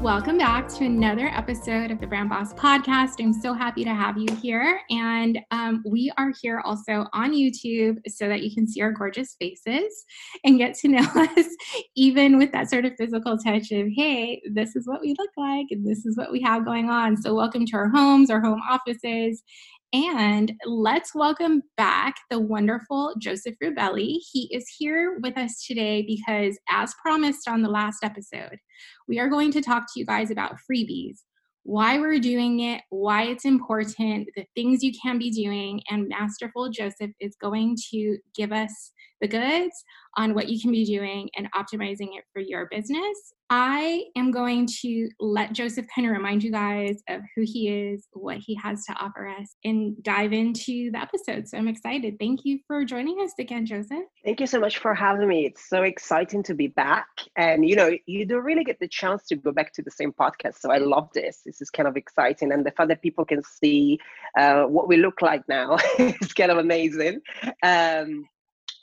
Welcome back to another episode of the Brand Boss Podcast. I'm so happy to have you here. And um, we are here also on YouTube so that you can see our gorgeous faces and get to know us, even with that sort of physical touch of, hey, this is what we look like and this is what we have going on. So, welcome to our homes, our home offices. And let's welcome back the wonderful Joseph Rubelli. He is here with us today because, as promised on the last episode, we are going to talk to you guys about freebies, why we're doing it, why it's important, the things you can be doing. And Masterful Joseph is going to give us the goods on what you can be doing and optimizing it for your business. I am going to let Joseph kind of remind you guys of who he is, what he has to offer us, and dive into the episode. So I'm excited. Thank you for joining us again, Joseph. Thank you so much for having me. It's so exciting to be back. And you know, you don't really get the chance to go back to the same podcast. So I love this. This is kind of exciting. And the fact that people can see uh, what we look like now is kind of amazing. Um,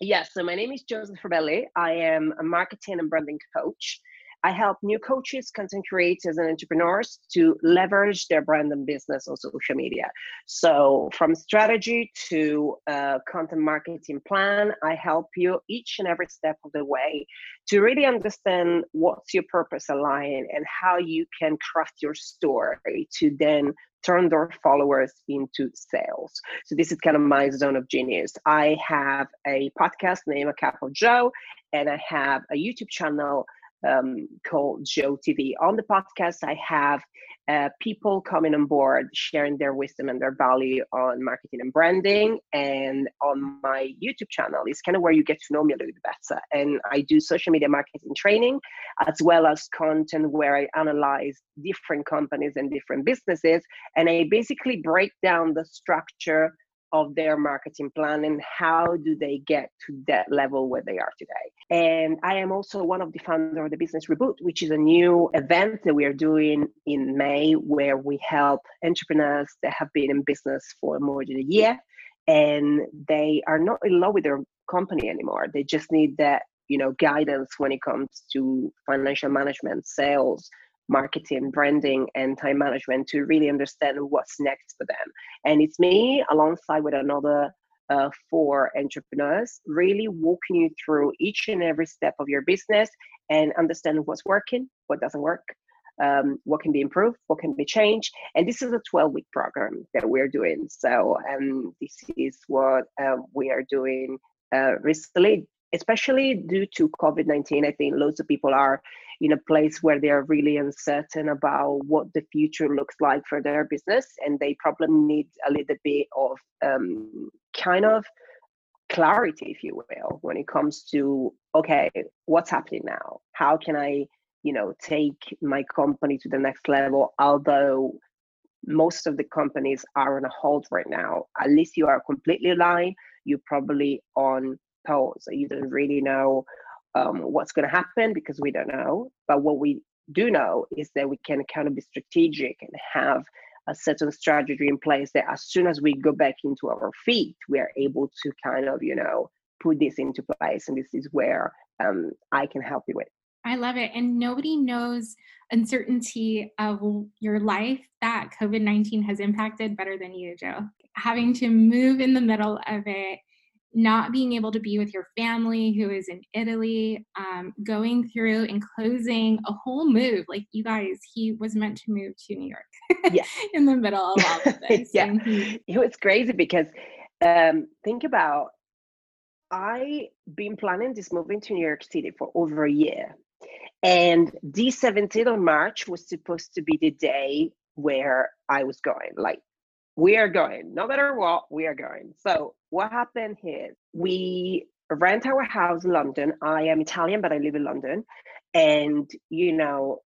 Yes, so my name is Joseph Rubelli. I am a marketing and branding coach. I help new coaches, content creators, and entrepreneurs to leverage their brand and business on social media. So, from strategy to uh, content marketing plan, I help you each and every step of the way to really understand what's your purpose aligned and how you can craft your story to then turn their followers into sales. So this is kind of my zone of genius. I have a podcast named A Cup of Joe, and I have a YouTube channel um, called Joe TV. On the podcast, I have uh, people coming on board, sharing their wisdom and their value on marketing and branding. And on my YouTube channel is kind of where you get to know me a little bit better. And I do social media marketing training as well as content where I analyze different companies and different businesses. And I basically break down the structure of their marketing plan and how do they get to that level where they are today. And I am also one of the founders of the Business Reboot, which is a new event that we are doing in May where we help entrepreneurs that have been in business for more than a year and they are not in love with their company anymore. They just need that, you know, guidance when it comes to financial management, sales, marketing, branding, and time management to really understand what's next for them. And it's me alongside with another uh, four entrepreneurs, really walking you through each and every step of your business and understand what's working, what doesn't work, um, what can be improved, what can be changed. And this is a 12 week program that we're doing. So um, this is what uh, we are doing uh, recently, especially due to COVID 19. I think loads of people are in a place where they are really uncertain about what the future looks like for their business and they probably need a little bit of um, kind of clarity if you will when it comes to okay what's happening now? How can i you know take my company to the next level? Although most of the companies are on a hold right now. At least you are completely aligned. You're probably on pause you don't really know um, what's going to happen because we don't know. But what we do know is that we can kind of be strategic and have a certain strategy in place that as soon as we go back into our feet, we are able to kind of, you know, put this into place. And this is where um, I can help you with. I love it. And nobody knows uncertainty of your life that COVID 19 has impacted better than you, Joe. Having to move in the middle of it not being able to be with your family who is in Italy, um, going through and closing a whole move. Like you guys, he was meant to move to New York yeah. in the middle of all of this. yeah. He, it was crazy because um, think about I been planning this move into New York City for over a year. And the 17th of March was supposed to be the day where I was going. Like we are going no matter what we are going. So what happened here? we rent our house in london. I am italian but i live in london. And you know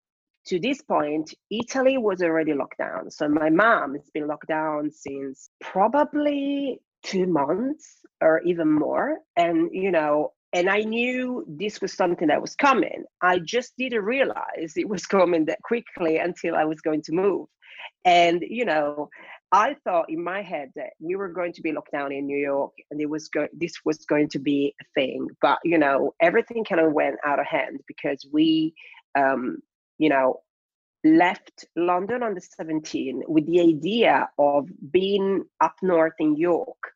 to this point italy was already locked down. So my mom has been locked down since probably two months or even more. And you know and i knew this was something that was coming. I just didn't realize it was coming that quickly until i was going to move. And you know I thought in my head that we were going to be locked down in New York and it was go- this was going to be a thing. But you know, everything kind of went out of hand because we, um, you know, left London on the 17th with the idea of being up north in York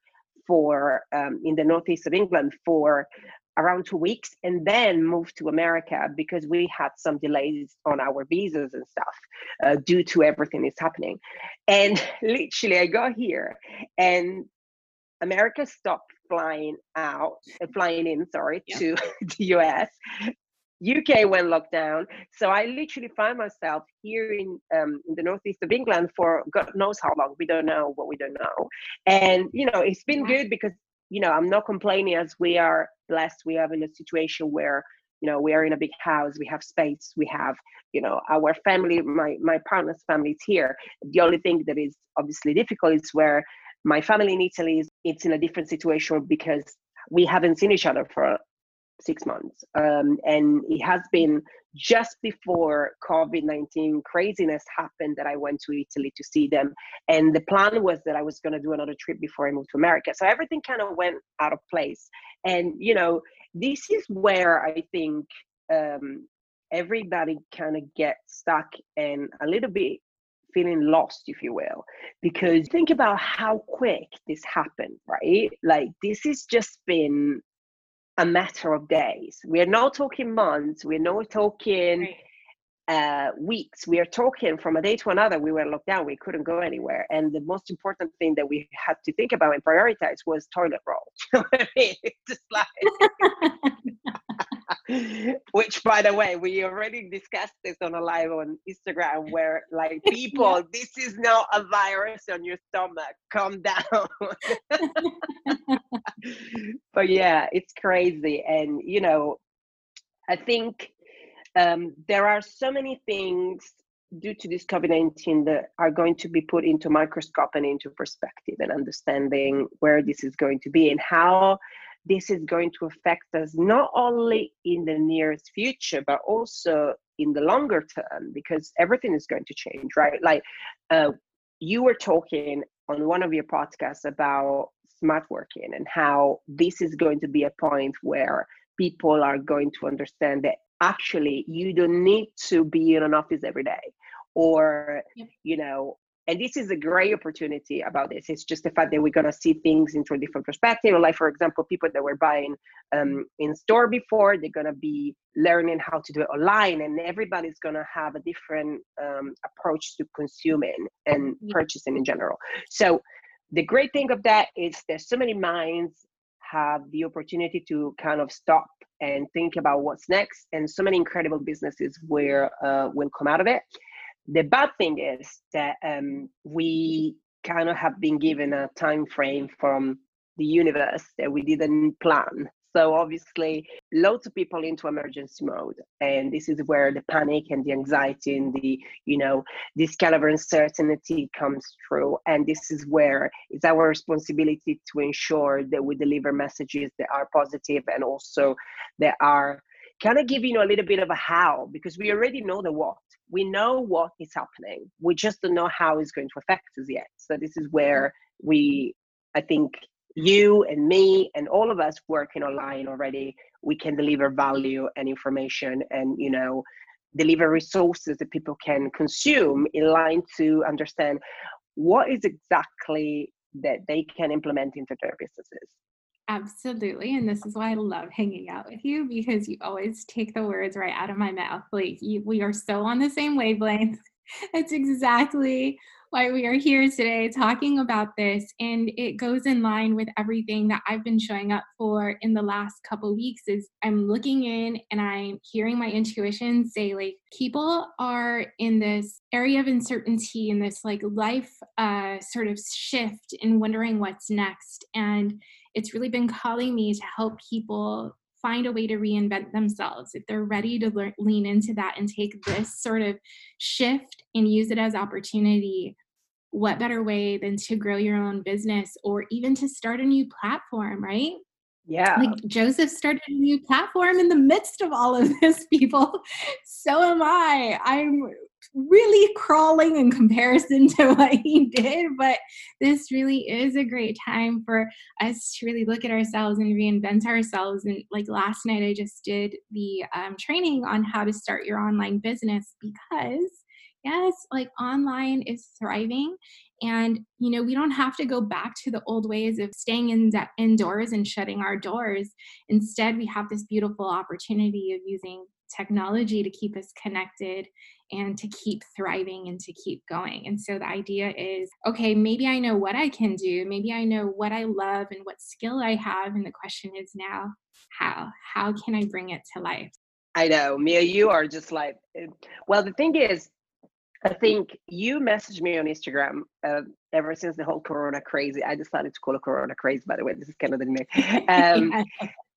for um, in the northeast of England for around two weeks and then moved to America because we had some delays on our visas and stuff uh, due to everything that's happening. And literally, I got here and America stopped flying out, uh, flying in, sorry, yeah. to the US. UK went lockdown. So I literally find myself here in, um, in the northeast of England for God knows how long. We don't know what we don't know. And, you know, it's been good because you know, I'm not complaining as we are blessed. We are in a situation where, you know, we are in a big house, we have space, we have, you know, our family, my my partner's family is here. The only thing that is obviously difficult is where my family in Italy is it's in a different situation because we haven't seen each other for six months. Um, and it has been just before COVID 19 craziness happened that I went to Italy to see them. And the plan was that I was going to do another trip before I moved to America. So everything kind of went out of place. And, you know, this is where I think um, everybody kind of gets stuck and a little bit feeling lost if you will because think about how quick this happened right like this has just been a matter of days. We are not talking months. We're not talking right. uh, weeks. We are talking from a day to another. We were locked down. We couldn't go anywhere. And the most important thing that we had to think about and prioritize was toilet roll. just like which by the way we already discussed this on a live on instagram where like people yeah. this is not a virus on your stomach. Calm down. But yeah it's crazy. And you know i think um, there are so many things due to this covid-19 that are going to be put into microscope and into perspective and understanding where this is going to be and how this is going to affect us not only in the nearest future, but also in the longer term, because everything is going to change, right? Like uh, you were talking on one of your podcasts about smart working and how this is going to be a point where people are going to understand that actually you don't need to be in an office every day or you know and this is a great opportunity about this. It's just the fact that we're going to see things into a different perspective. Like for example people that were buying um, in store before they're going to be learning how to do it online and everybody's going to have a different um, approach to consuming and purchasing in general. So the great thing of that is there's so many minds have the opportunity to kind of stop and think about what's next and so many incredible businesses where uh, will come out of it the bad thing is that um, we kind of have been given a time frame from the universe that we didn't plan. So obviously, loads of people into emergency mode, and this is where the panic and the anxiety and the you know this kind of uncertainty comes through. And this is where it's our responsibility to ensure that we deliver messages that are positive and also that are kind of giving you a little bit of a how because we already know the what we know what is happening. We just don't know how it's going to affect us yet. So this is where mm-hmm. we i think you and me and all of us working online already we can deliver value and information and you know deliver resources that people can consume in line to understand what is exactly that they can implement into their businesses Absolutely. And this is why I love hanging out with you because you always take the words right out of my mouth. Like you, we are so on the same wavelength. That's exactly why we are here today talking about this. And it goes in line with everything that I've been showing up for in the last couple weeks is I'm looking in and I'm hearing my intuition say like people are in this area of uncertainty in this like life uh, sort of shift and wondering what's next. And it's really been calling me to help people find a way to reinvent themselves. If they're ready to learn, lean into that and take this sort of shift and use it as opportunity what better way than to grow your own business or even to start a new platform right? Yeah. Like joseph started a new platform in the midst of all of this people. So am i. I'm really crawling in comparison to what he did, but this really is a great time for us to really look at ourselves and reinvent ourselves. And like last night, I just did the um, training on how to start your online business because yes like online is thriving and you know we don't have to go back to the old ways of staying in indoors and shutting our doors instead we have this beautiful opportunity of using technology to keep us connected and to keep thriving and to keep going. And so the idea is okay, maybe I know what I can do, maybe I know what I love and what skill I have. And the question is now, how? How can I bring it to life? I know, Mia, you are just like, eh, well, the thing is, I think you messaged me on Instagram uh, ever since the whole Corona crazy. I decided to call it Corona crazy, by the way. This is kind of the name. Um,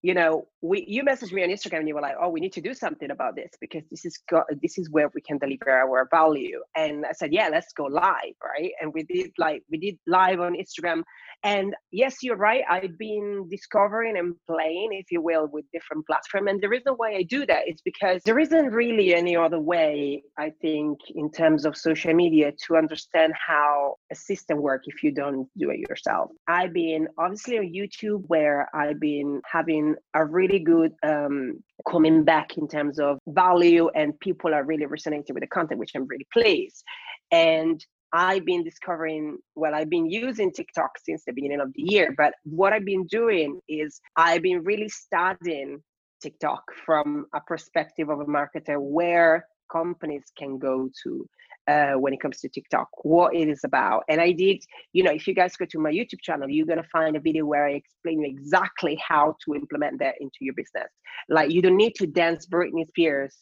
you know, we you messaged me on Instagram and you were like, "Oh, we need to do something about this because this is go- this is where we can deliver our value." And I said, "Yeah, let's go live, right?" And we did like we did live on Instagram. And yes, you're right. I've been discovering and playing, if you will, with different platforms. And the reason why I do that is because there isn't really any other way, I think, in terms of social media to understand how system works if you don't do it yourself. I've been obviously on YouTube where I've been having a really good um, coming back in terms of value and people are really resonating with the content, which I'm really pleased. And I've been discovering, well, I've been using TikTok since the beginning of the year, but what I've been doing is I've been really studying TikTok from a perspective of a marketer where companies can go to uh, when it comes to TikTok, what it is about. And I did, you know, if you guys go to my YouTube channel, you're going to find a video where I explain you exactly how to implement that into your business. Like, you don't need to dance Britney Spears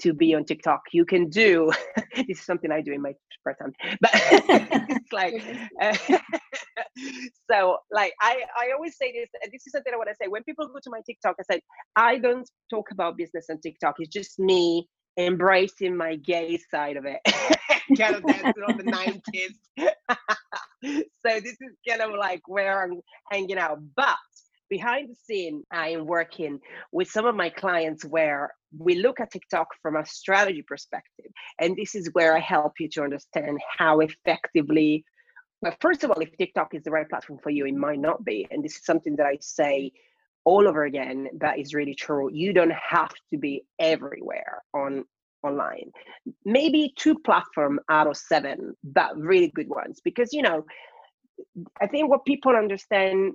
to be on TikTok. You can do this is something I do in my spare time, but it's like uh, so. Like I, I always say this. This is something I want to say. When people go to my TikTok, I said I don't talk about business on TikTok. It's just me embracing my gay side of it. kind of dancing on the 90s. so this is kind of like where I'm hanging out. But behind the scene, I am working with some of my clients where we look at TikTok from a strategy perspective. And this is where I help you to understand how effectively, well, first of all, if TikTok is the right platform for you, it might not be. And this is something that I say all over again that is really true. You don't have to be everywhere on online. Maybe two platform out of seven but really good ones because you know i think what people understand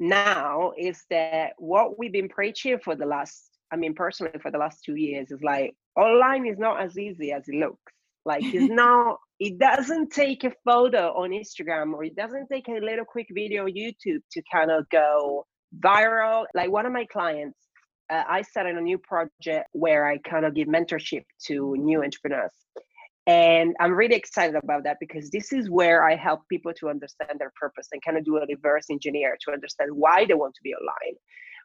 now is that what we've been preaching for the last i mean personally for the last two years is like online is not as easy as it looks. Like it's not it doesn't take a photo on instagram or it doesn't take a little quick video on youtube to kind of go viral. Like one of my clients, uh, I started a new project where I kind of give mentorship to new entrepreneurs. And I'm really excited about that because this is where I help people to understand their purpose and kind of do a reverse engineer to understand why they want to be online,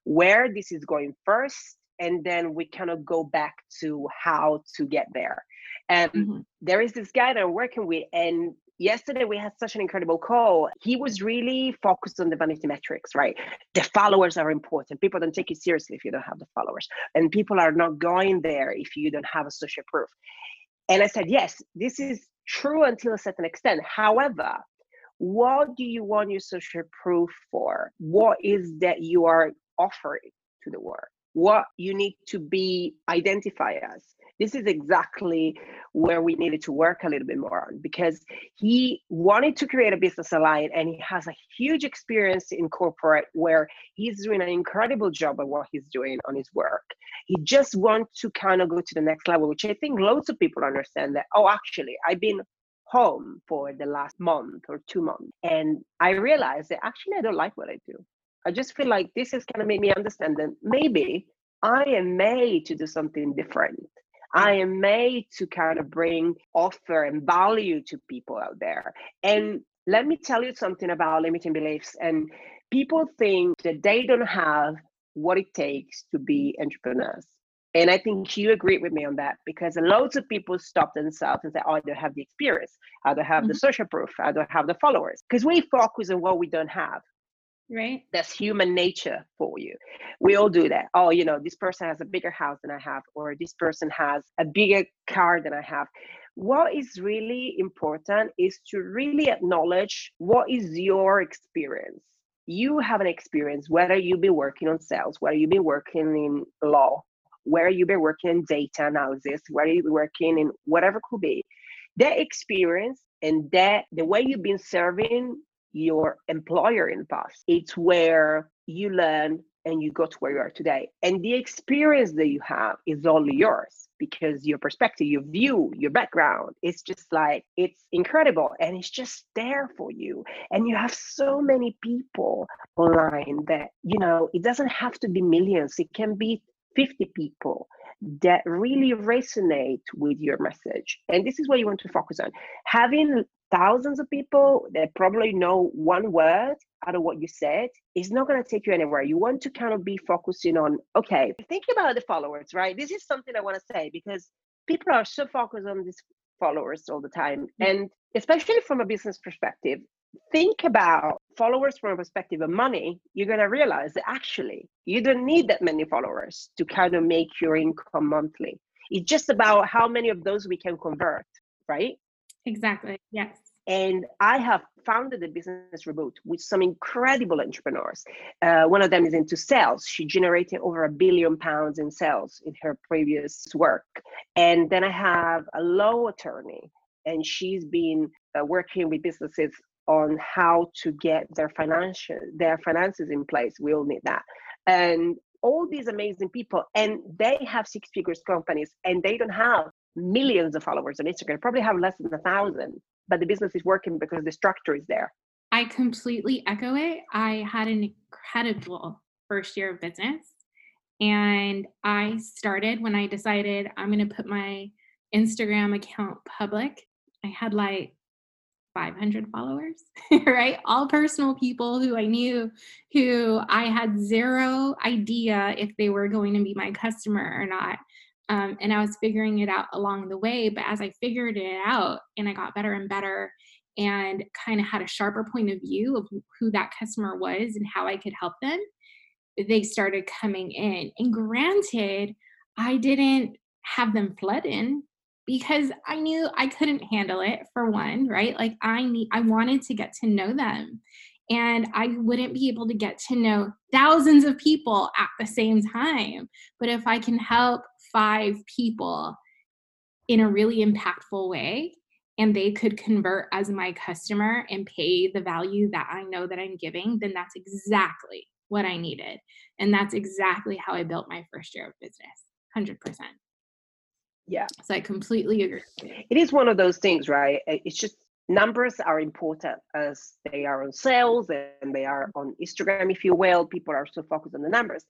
where this is going first, and then we kind of go back to how to get there. And mm-hmm. there is this guy that I'm working with, and yesterday we had such an incredible call. He was really focused on the vanity metrics, right? The followers are important. People don't take you seriously if you don't have the followers. And people are not going there if you don't have a social proof. And I said, yes, this is true until a certain extent. However, what do you want your social proof for? What is that you are offering to the world? What you need to be identify as. This is exactly where we needed to work a little bit more on because he wanted to create a business alliance and he has a huge experience in corporate where he's doing an incredible job of what he's doing on his work. He just wants to kind of go to the next level which i think loads of people understand that oh actually i've been home for the last month or two months and i realized that actually i don't like what i do i just feel like this has kind of made me understand that maybe i am made to do something different I am made to kind of bring offer and value to people out there. And let me tell you something about limiting beliefs. And people think that they don't have what it takes to be entrepreneurs. And I think you agree with me on that because loads of people stop themselves and say, oh, I don't have the experience. I don't have mm-hmm. the social proof. I don't have the followers. Because we focus on what we don't have right? that's human nature for you. We all do that. Oh you know this person has a bigger house than i have or this person has a bigger car than i have. What is really important is to really acknowledge what is your experience. You have an experience whether you've been working on sales whether you've been working in law whether you've been working in data analysis whether you've been working in whatever could be. That experience and that the way you've been serving your employer in the past. It's where you learn and you got to where you are today. And the experience that you have is only yours because your perspective, your view, your background, it's just like, it's incredible and it's just there for you. And you have so many people online that, you know, it doesn't have to be millions, it can be 50 people that really resonate with your message. And this is what you want to focus on. Having thousands of people that probably know one word out of what you said is not going to take you anywhere. You want to kind of be focusing on, okay, think about the followers, right? This is something I want to say because people are so focused on these followers all the time. Mm. And especially from a business perspective, think about followers from a perspective of money, you're going to realize that actually you don't need that many followers to kind of make your income monthly. It's just about how many of those we can convert, right? Exactly. Yes. And I have founded a business reboot with some incredible entrepreneurs. Uh, one of them is into sales. She generated over a billion pounds in sales in her previous work. And then I have a law attorney, and she's been uh, working with businesses on how to get their financial their finances in place. We all need that. And all these amazing people, and they have six figures companies, and they don't have millions of followers on Instagram. Probably have less than a thousand but the business is working because the structure is there. I completely echo it. I had an incredible first year of business. And I started when I decided I'm going to put my Instagram account public. I had like 500 followers, right? All personal people who I knew, who I had zero idea if they were going to be my customer or not. Um, and I was figuring it out along the way. But as I figured it out and I got better and better and kind of had a sharper point of view of who that customer was and how I could help them, they started coming in. And granted, I didn't have them flood in because I knew I couldn't handle it for one, right? Like I need I wanted to get to know them. And I wouldn't be able to get to know thousands of people at the same time. But if I can help five people in a really impactful way and they could convert as my customer and pay the value that I know that I'm giving, then that's exactly what I needed. And that's exactly how I built my first year of business 100%. Yeah. So I completely agree. It is one of those things, right? It's just numbers are important as they are on sales and they are mm-hmm. on Instagram, if you will. People are so focused on the numbers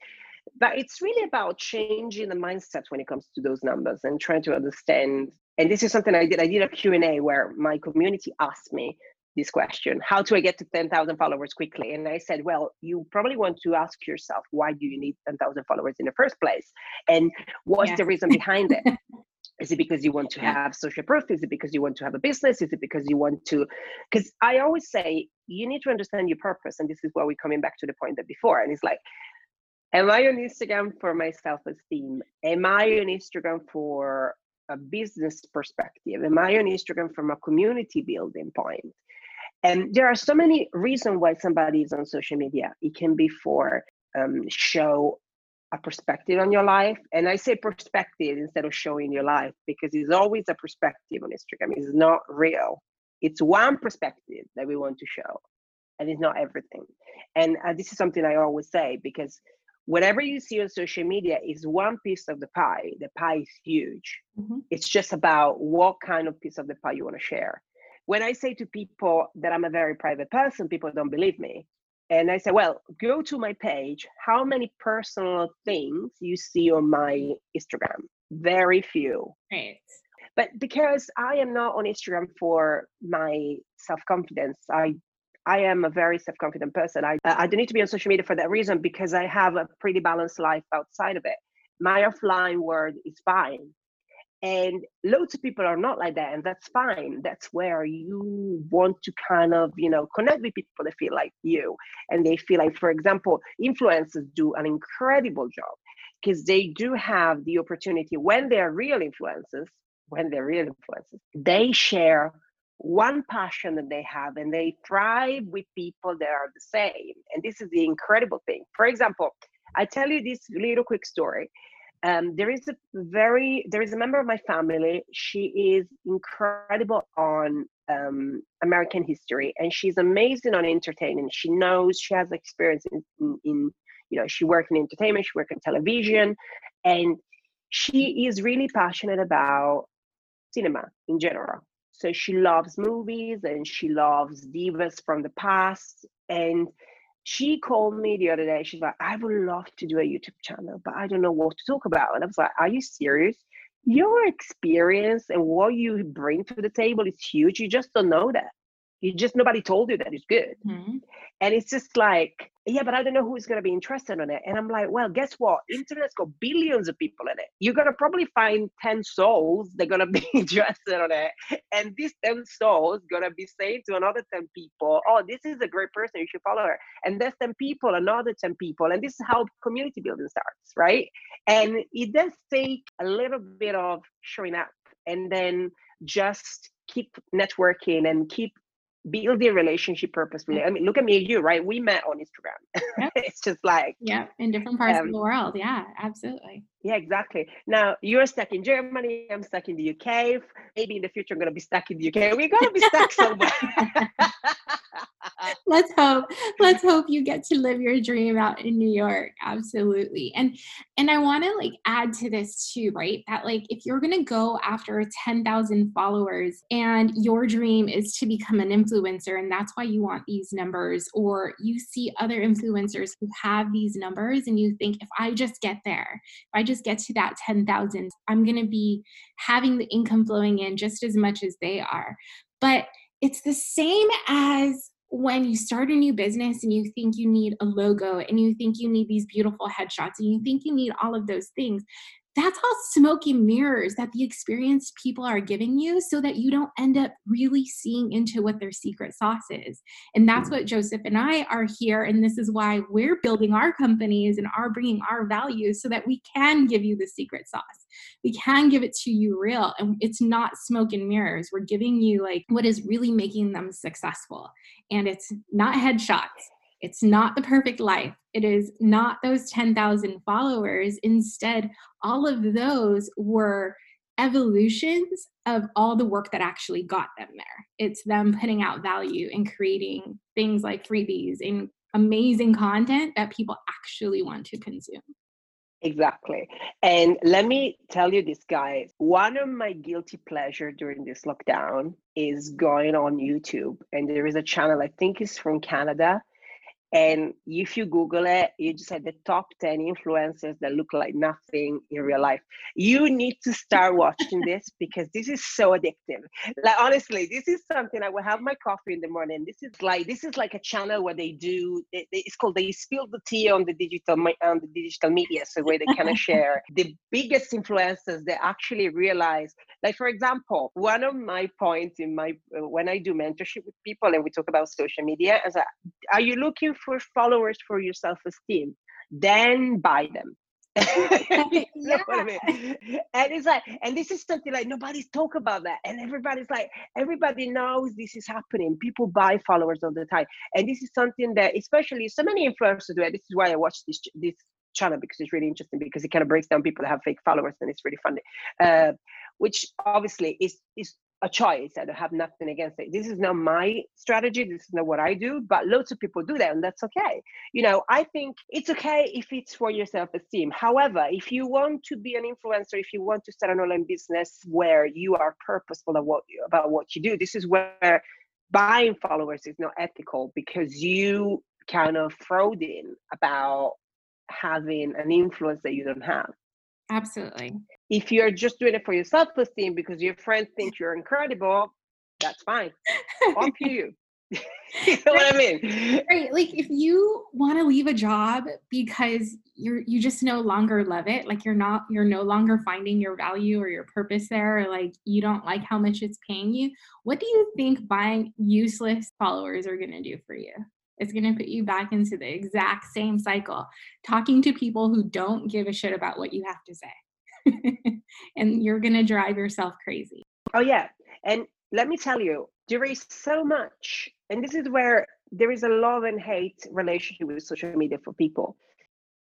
but it's really about changing the mindset when it comes to those numbers and trying to understand and this is something i did i did a q&a where my community asked me this question how do i get to 10000 followers quickly? And i said well you probably want to ask yourself why do you need 10000 followers in the first place? And what's yes. the reason behind it? Is it because you want to have social proof? Is it because you want to have a business? Is it because you want to because i always say you need to understand your purpose and this is where we're coming back to the point that before and it's like Am I on Instagram for my self esteem? Am I on Instagram for a business perspective? Am I on Instagram from a community building point? And there are so many reasons why somebody is on social media. It can be for um, show a perspective on your life. And I say perspective instead of showing your life because it's always a perspective on Instagram. It's not real. It's one perspective that we want to show, and it's not everything. And uh, this is something I always say because whatever you see on social media is one piece of the pie. The pie is huge. Mm-hmm. It's just about what kind of piece of the pie you want to share. When I say to people that I'm a very private person, people don't believe me. And I say, well, go to my page. How many personal things you see on my Instagram? Very few. Right. But because I am not on Instagram for my self confidence, I I am a very self confident person. I uh, I don't need to be on social media for that reason because I have a pretty balanced life outside of it. My offline world is fine. And loads of people are not like that, and that's fine. That's where you want to kind of, you know, connect with people that feel like you. And they feel like, for example, influencers do an incredible job because they do have the opportunity when they're real influencers, when they're real influencers, they share one passion that they have and they thrive with people that are the same. And this is the incredible thing. For example, I tell you this little quick story um, there is a very there is a member of my family she is incredible on um, american history and she's amazing on entertainment she knows she has experience in, in, in you know she worked in entertainment she worked in television and she is really passionate about cinema in general so she loves movies and she loves divas from the past and she called me the other day. She's like, I would love to do a YouTube channel, but I don't know what to talk about. And I was like, Are you serious? Your experience and what you bring to the table is huge. You just don't know that. You just nobody told you that it's good. Mm-hmm. And it's just like yeah, but I don't know who's going to be interested in it. And I'm like, well, guess what? Internet's got billions of people in it. You're going to probably find 10 souls that are going to be interested in it. And these 10 souls going to be saying to another 10 people, oh, this is a great person. You should follow her. And there's 10 people, another 10 people. And this is how community building starts, right? And it does take a little bit of showing up and then just keep networking and keep build the relationship purposefully. I mean, look at me and you, right? We met on Instagram. Yep. it's just like yeah, in different parts um, of the world. Yeah, absolutely. Yeah, exactly. Now you're stuck in Germany. I'm stuck in the UK. Maybe in the future I'm gonna be stuck in the UK. We're gonna be stuck somewhere. let's hope let's hope you get to live your dream out in new york absolutely and and i want to like add to this too right that like if you're going to go after 10,000 followers and your dream is to become an influencer and that's why you want these numbers or you see other influencers who have these numbers and you think if i just get there if i just get to that 10,000 i'm going to be having the income flowing in just as much as they are. But it's the same as when you start a new business and you think you need a logo and you think you need these beautiful headshots and you think you need all of those things, that's all smoke and mirrors that the experienced people are giving you so that you don't end up really seeing into what their secret sauce is. And that's what Joseph and I are here. And this is why we're building our companies and are bringing our values so that we can give you the secret sauce. We can give it to you real. And it's not smoke and mirrors. We're giving you like what is really making them successful. And it's not headshots it's not the perfect life. It is not those 10,000 followers. Instead, all of those were evolutions of all the work that actually got them there. It's them putting out value and creating things like freebies and amazing content that people actually want to consume. Exactly. And let me tell you this, guys. One of my guilty pleasure during this lockdown is going on YouTube. And there is a channel, I think it's from Canada. And if you Google it, you just have the top 10 influencers that look like nothing in real life. You need to start watching this because this is so addictive. Like honestly, this is something I will have my coffee in the morning. This is like this is like a channel where they do it's called they spill the tea on the digital on the digital media so where they kind of share the biggest influencers that actually realize like for example, one of my points in my when I do mentorship with people and we talk about social media is that are you looking for followers for your self-esteem then buy them yeah. I mean? And it's like, and this is something like nobody's talk about that. And everybody's like, everybody knows this is happening. People buy followers all the time. And this is something that, especially so many influencers do it. This is why I watch this this channel because it's really interesting because it kind of breaks down people that have fake followers and it's really funny. Uh, which obviously is is a choice I don't have nothing against it. This is not my strategy. This is not what I do, but lots of people do that and that's okay. You know, I think it's okay if it's for your self-esteem. However, if you want to be an influencer, if you want to start an online business where you are purposeful about what, about what you do, this is where buying followers is not ethical because you kind of fraud in about having an influence that you don't have. Absolutely. If you're just doing it for your self esteem because your friends think you're incredible, that's fine. Up to you. you know what I mean? Right. Like if you want to leave a job because you're you just no longer love it, like you're not you're no longer finding your value or your purpose there, or like you don't like how much it's paying you, what do you think buying useless followers are gonna do for you? It's going to put you back into the exact same cycle, talking to people who don't give a shit about what you have to say. and you're going to drive yourself crazy. Oh, yeah. And let me tell you, there is so much, and this is where there is a love and hate relationship with social media for people.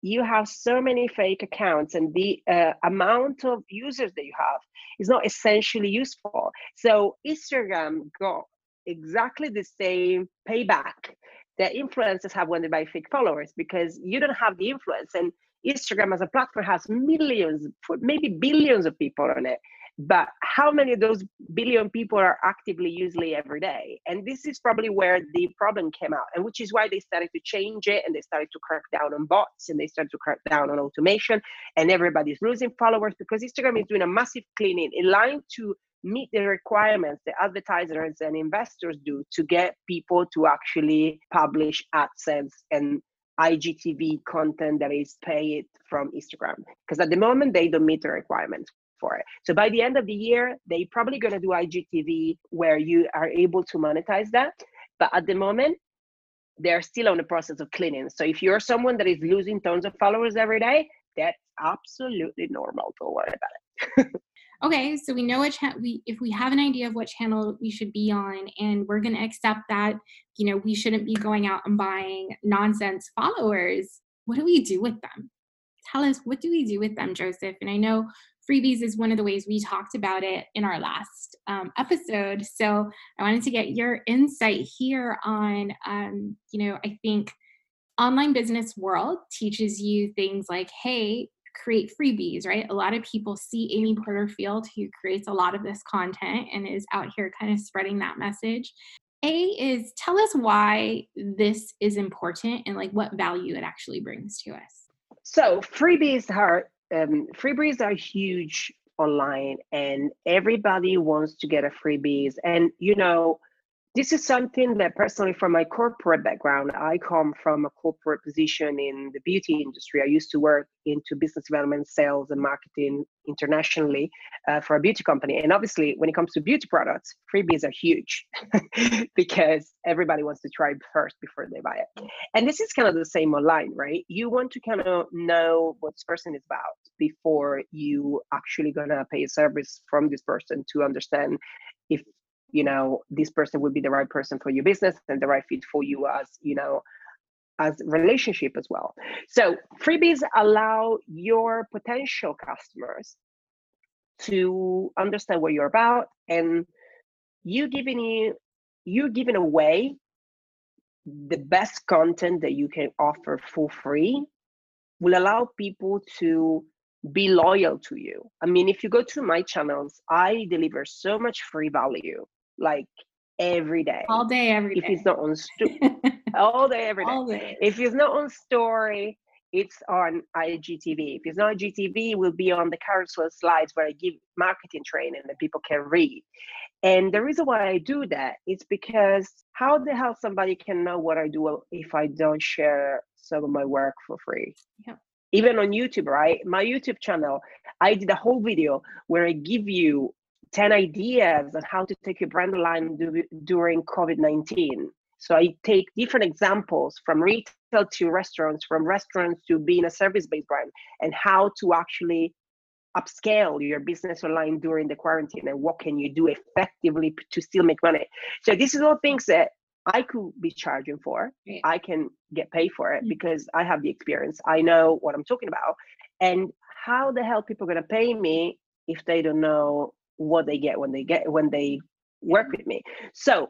You have so many fake accounts, and the uh, amount of users that you have is not essentially useful. So, Instagram got exactly the same payback that influencers have when they buy fake followers because you don't have the influence. And Instagram as a platform has millions, maybe billions of people on it. But how many of those billion people are actively usually every day? And this is probably where the problem came out, and which is why they started to change it and they started to crack down on bots and they started to crack down on automation. And everybody's losing followers because Instagram is doing a massive cleaning in line to meet the requirements the advertisers and investors do to get people to actually publish AdSense and IGTV content that is paid from Instagram. Because at the moment, they don't meet the requirements for it. So by the end of the year, they're probably going to do IGTV where you are able to monetize that. But at the moment, they're still on the process of cleaning. So if you're someone that is losing tons of followers every day, that's absolutely normal. Don't worry about it. okay, so we know which we if we have an idea of what channel we should be on, and we're going to accept that you know we shouldn't be going out and buying nonsense followers. What do we do with them? Tell us what do we do with them, Joseph? And I know freebies is one of the ways we talked about it in our last um, episode. So I wanted to get your insight here on, um, you know, I think online business world teaches you things like, hey, create freebies, right? A lot of people see Amy Porterfield, who creates a lot of this content and is out here kind of spreading that message. A is tell us why this is important and like what value it actually brings to us. So freebies are um, freebies are huge online, and everybody wants to get a freebies. And you know, this is something that personally from my corporate background i come from a corporate position in the beauty industry. I used to work into business development sales and marketing internationally uh, for a beauty company. And obviously when it comes to beauty products freebies are huge because everybody wants to try first before they buy it. And this is kind of the same online right? You want to kind of know what this person is about before you actually gonna pay a service from this person to understand if you know this person would be the right person for your business and the right fit for you as you know as relationship as well so freebies allow your potential customers to understand what you're about and you giving you you're giving away the best content that you can offer for free will allow people to be loyal to you. I mean, if you go to my channels, I deliver so much free value like every day. All day, every day. If it's not on sto- all day, every day. All day. If it's not on story, it's on IGTV. If it's not IGTV, it will be on the carousel slides where I give marketing training that people can read. And the reason why I do that is because how the hell somebody can know what I do if I don't share some of my work for free? Yeah. Even on YouTube, right? My YouTube channel, I did a whole video where I give you 10 ideas on how to take your brand line do, during COVID 19. So I take different examples from retail to restaurants, from restaurants to being a service based brand, and how to actually upscale your business online during the quarantine and what can you do effectively to still make money. So this is all things that I could be charging for. Right. I can get paid for it mm-hmm. because I have the experience. I know what I'm talking about. And how the hell people going to pay me if they don't know what they get when they get when they work with me? So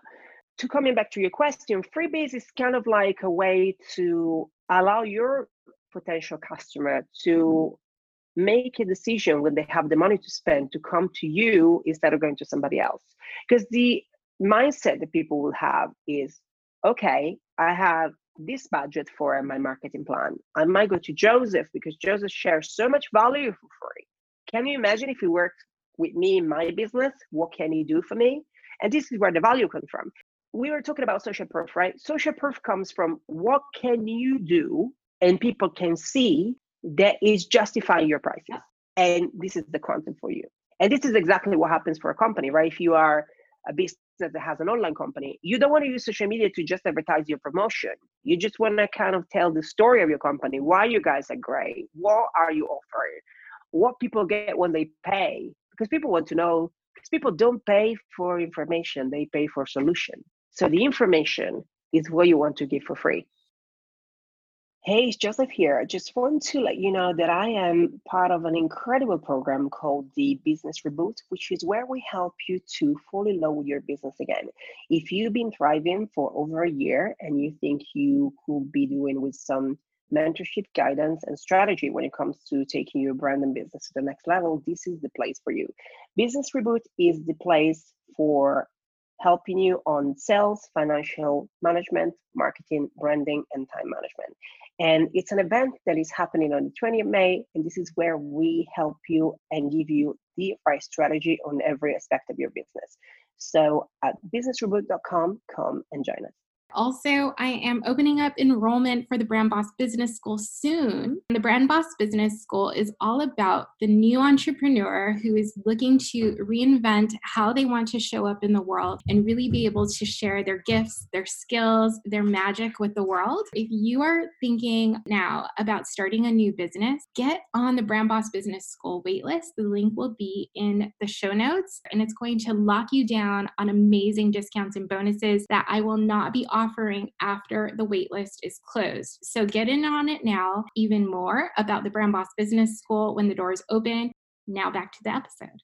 to coming back to your question, freebies is kind of like a way to allow your potential customer to mm-hmm. make a decision when they have the money to spend to come to you instead of going to somebody else. Because the mindset that people will have is okay, I have this budget for my marketing plan. I might go to Joseph because Joseph shares so much value for free. Can you imagine if he worked with me in my business? What can he do for me? And this is where the value comes from. We were talking about social proof, right? Social proof comes from what can you do and people can see that is justifying your prices. And this is the content for you. And this is exactly what happens for a company, right? If you are a business that has an online company, you don't want to use social media to just advertise your promotion. You just want to kind of tell the story of your company, why you guys are great, what are you offering, what people get when they pay, because people want to know. Because people don't pay for information, they pay for solution. So the information is what you want to give for free. Hey, it's Joseph here. I just want to let you know that I am part of an incredible program called the Business Reboot, which is where we help you to fully load your business again. If you've been thriving for over a year and you think you could be doing with some mentorship, guidance, and strategy when it comes to taking your brand and business to the next level, this is the place for you. Business Reboot is the place for helping you on sales, financial management, marketing, branding, and time management. And it's an event that is happening on the 20th of May. And this is where we help you and give you the right strategy on every aspect of your business. So at businessreboot.com, come and join us. Also, I am opening up enrollment for the Brand Boss Business School soon. The Brand Boss Business School is all about the new entrepreneur who is looking to reinvent how they want to show up in the world and really be able to share their gifts, their skills, their magic with the world. If you are thinking now about starting a new business, get on the Brand Boss Business School waitlist. The link will be in the show notes and it's going to lock you down on amazing discounts and bonuses that I will not be offering after the waitlist is closed. So get in on it now, even more about the Brand Boss Business School when the doors open. Now back to the episode.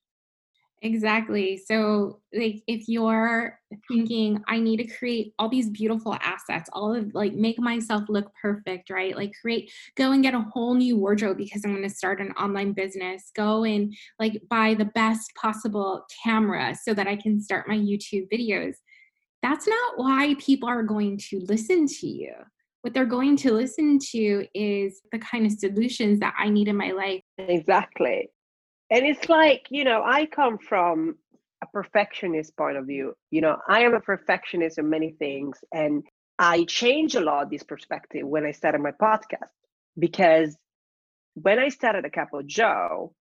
Exactly. So, like, if you're thinking, I need to create all these beautiful assets, all of like make myself look perfect, right? Like, create, go and get a whole new wardrobe because I'm going to start an online business. Go and like buy the best possible camera so that I can start my YouTube videos that's not why people are going to listen to you. What they're going to listen to is the kind of solutions that I need in my life. Exactly. And it's like, you know, I come from a perfectionist point of view. You know, I am a perfectionist in many things. And I change a lot this perspective when I started my podcast because when I started a Cup of Joe,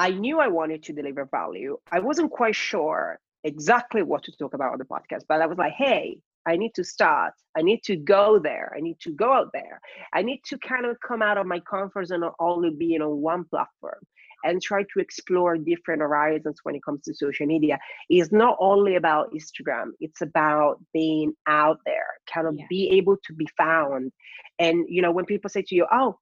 I knew I wanted to deliver value. I wasn't quite sure exactly what to talk about on the podcast, but I was like, hey, I need to start. I need to go there. I need to go out there. I need to kind of come out of my comfort zone of only being on one platform and try to explore different horizons when it comes to social media. It's not only about Instagram, it's about being out there, kind of yeah. be able to be found. And you know, when people say to you, Oh,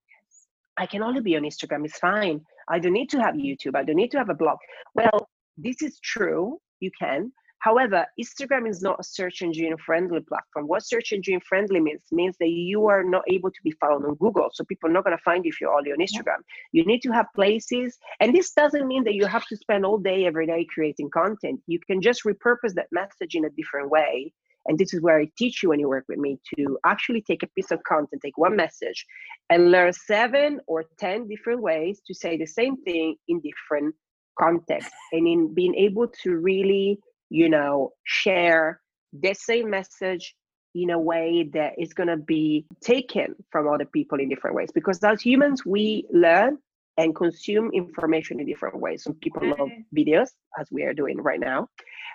I can only be on Instagram, it's fine. I don't need to have YouTube, I don't need to have a blog. Well, this is true you can. However, Instagram is not a search engine friendly platform. What search engine friendly means means that you are not able to be found on Google. So people are not going to find you if you're only on Instagram. You need to have places. And this doesn't mean that you have to spend all day every day creating content. You can just repurpose that message in a different way. And this is where I teach you when you work with me to actually take a piece of content, take one message, and learn seven or 10 different ways to say the same thing in different context and in being able to really you know share the same message in a way that is going to be taken from other people in different ways. Because as humans we learn and consume information in different ways. Some people love mm-hmm. videos as we are doing right now.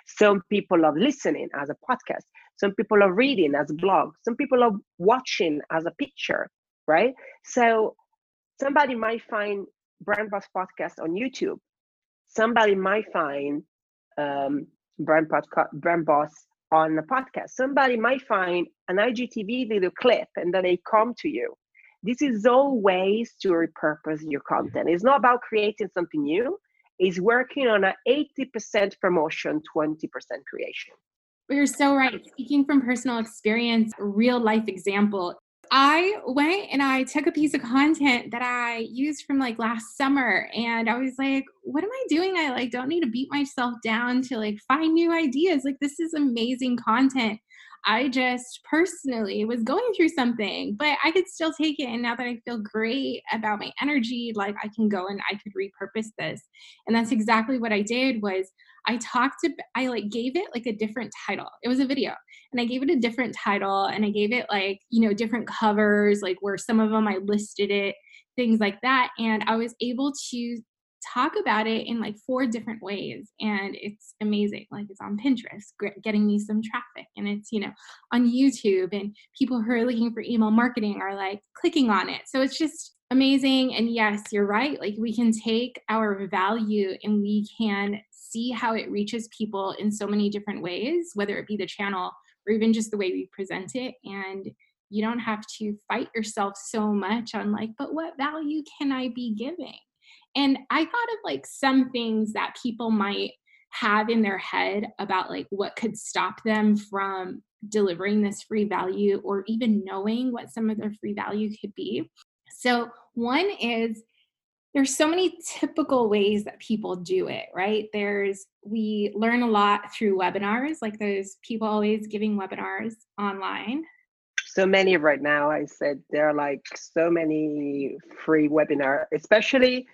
Some people love listening as a podcast. Some people love reading as a blog. Some people love watching as a picture right? So somebody might find brand boss podcast on youtube somebody might find um, brand, podcast, brand boss on the podcast. Somebody might find an IGTV video clip and then they come to you. This is all ways to repurpose your content. It's not about creating something new, it's working on an 80% promotion, 20% creation. You're so right. Speaking from personal experience, real life example, I went and I took a piece of content that I used from like last summer and I was like, what am I doing? I like don't need to beat myself down to like find new ideas. Like this is amazing content. I just personally was going through something, but I could still take it. And now that I feel great about my energy, like I can go and I could repurpose this. And that's exactly what I did was I talked to I like gave it like a different title. It was a video and I gave it a different title and I gave it like, you know, different covers, like where some of them I listed it, things like that. And I was able to talk about it in like four different ways and it's amazing like it's on pinterest getting me some traffic and it's you know on youtube and people who are looking for email marketing are like clicking on it. So it's just amazing and yes you're right like we can take our value and we can see how it reaches people in so many different ways whether it be the channel or even just the way we present it and you don't have to fight yourself so much on like but what value can i be giving and i thought of like some things that people might have in their head about like what could stop them from delivering this free value or even knowing what some of their free value could be so one is there's so many typical ways that people do it, right? There's we learn a lot through webinars, like there's people always giving webinars online. So many right now. I said there are like so many free webinar, especially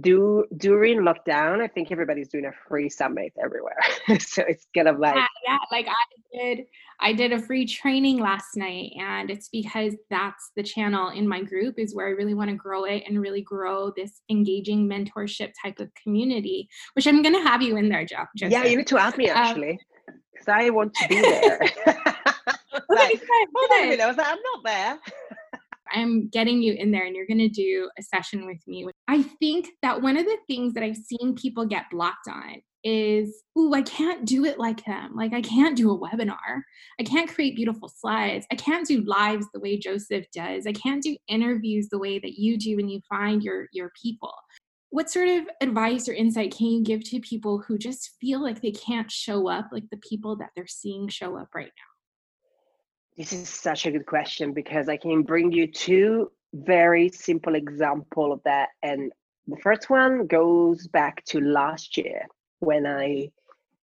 do during lockdown i think everybody's doing a free summit everywhere. So it's kind of like yeah, yeah like i did i did a free training last night and it's because that's the channel in my group is where i really want to grow it and really grow this engaging mentorship type of community which i'm going to have you in there joe yeah you need to ask me um, actually because um, i want to be there. Like, okay, I was like, i'm not there I'm getting you in there and you're going to do a session with me. I think that one of the things that I've seen people get blocked on is, oh, I can't do it like them. Like, I can't do a webinar. I can't create beautiful slides. I can't do lives the way Joseph does. I can't do interviews the way that you do when you find your, your people. What sort of advice or insight can you give to people who just feel like they can't show up like the people that they're seeing show up right now? This is such a good question because I can bring you two very simple example of that. And the first one goes back to last year when I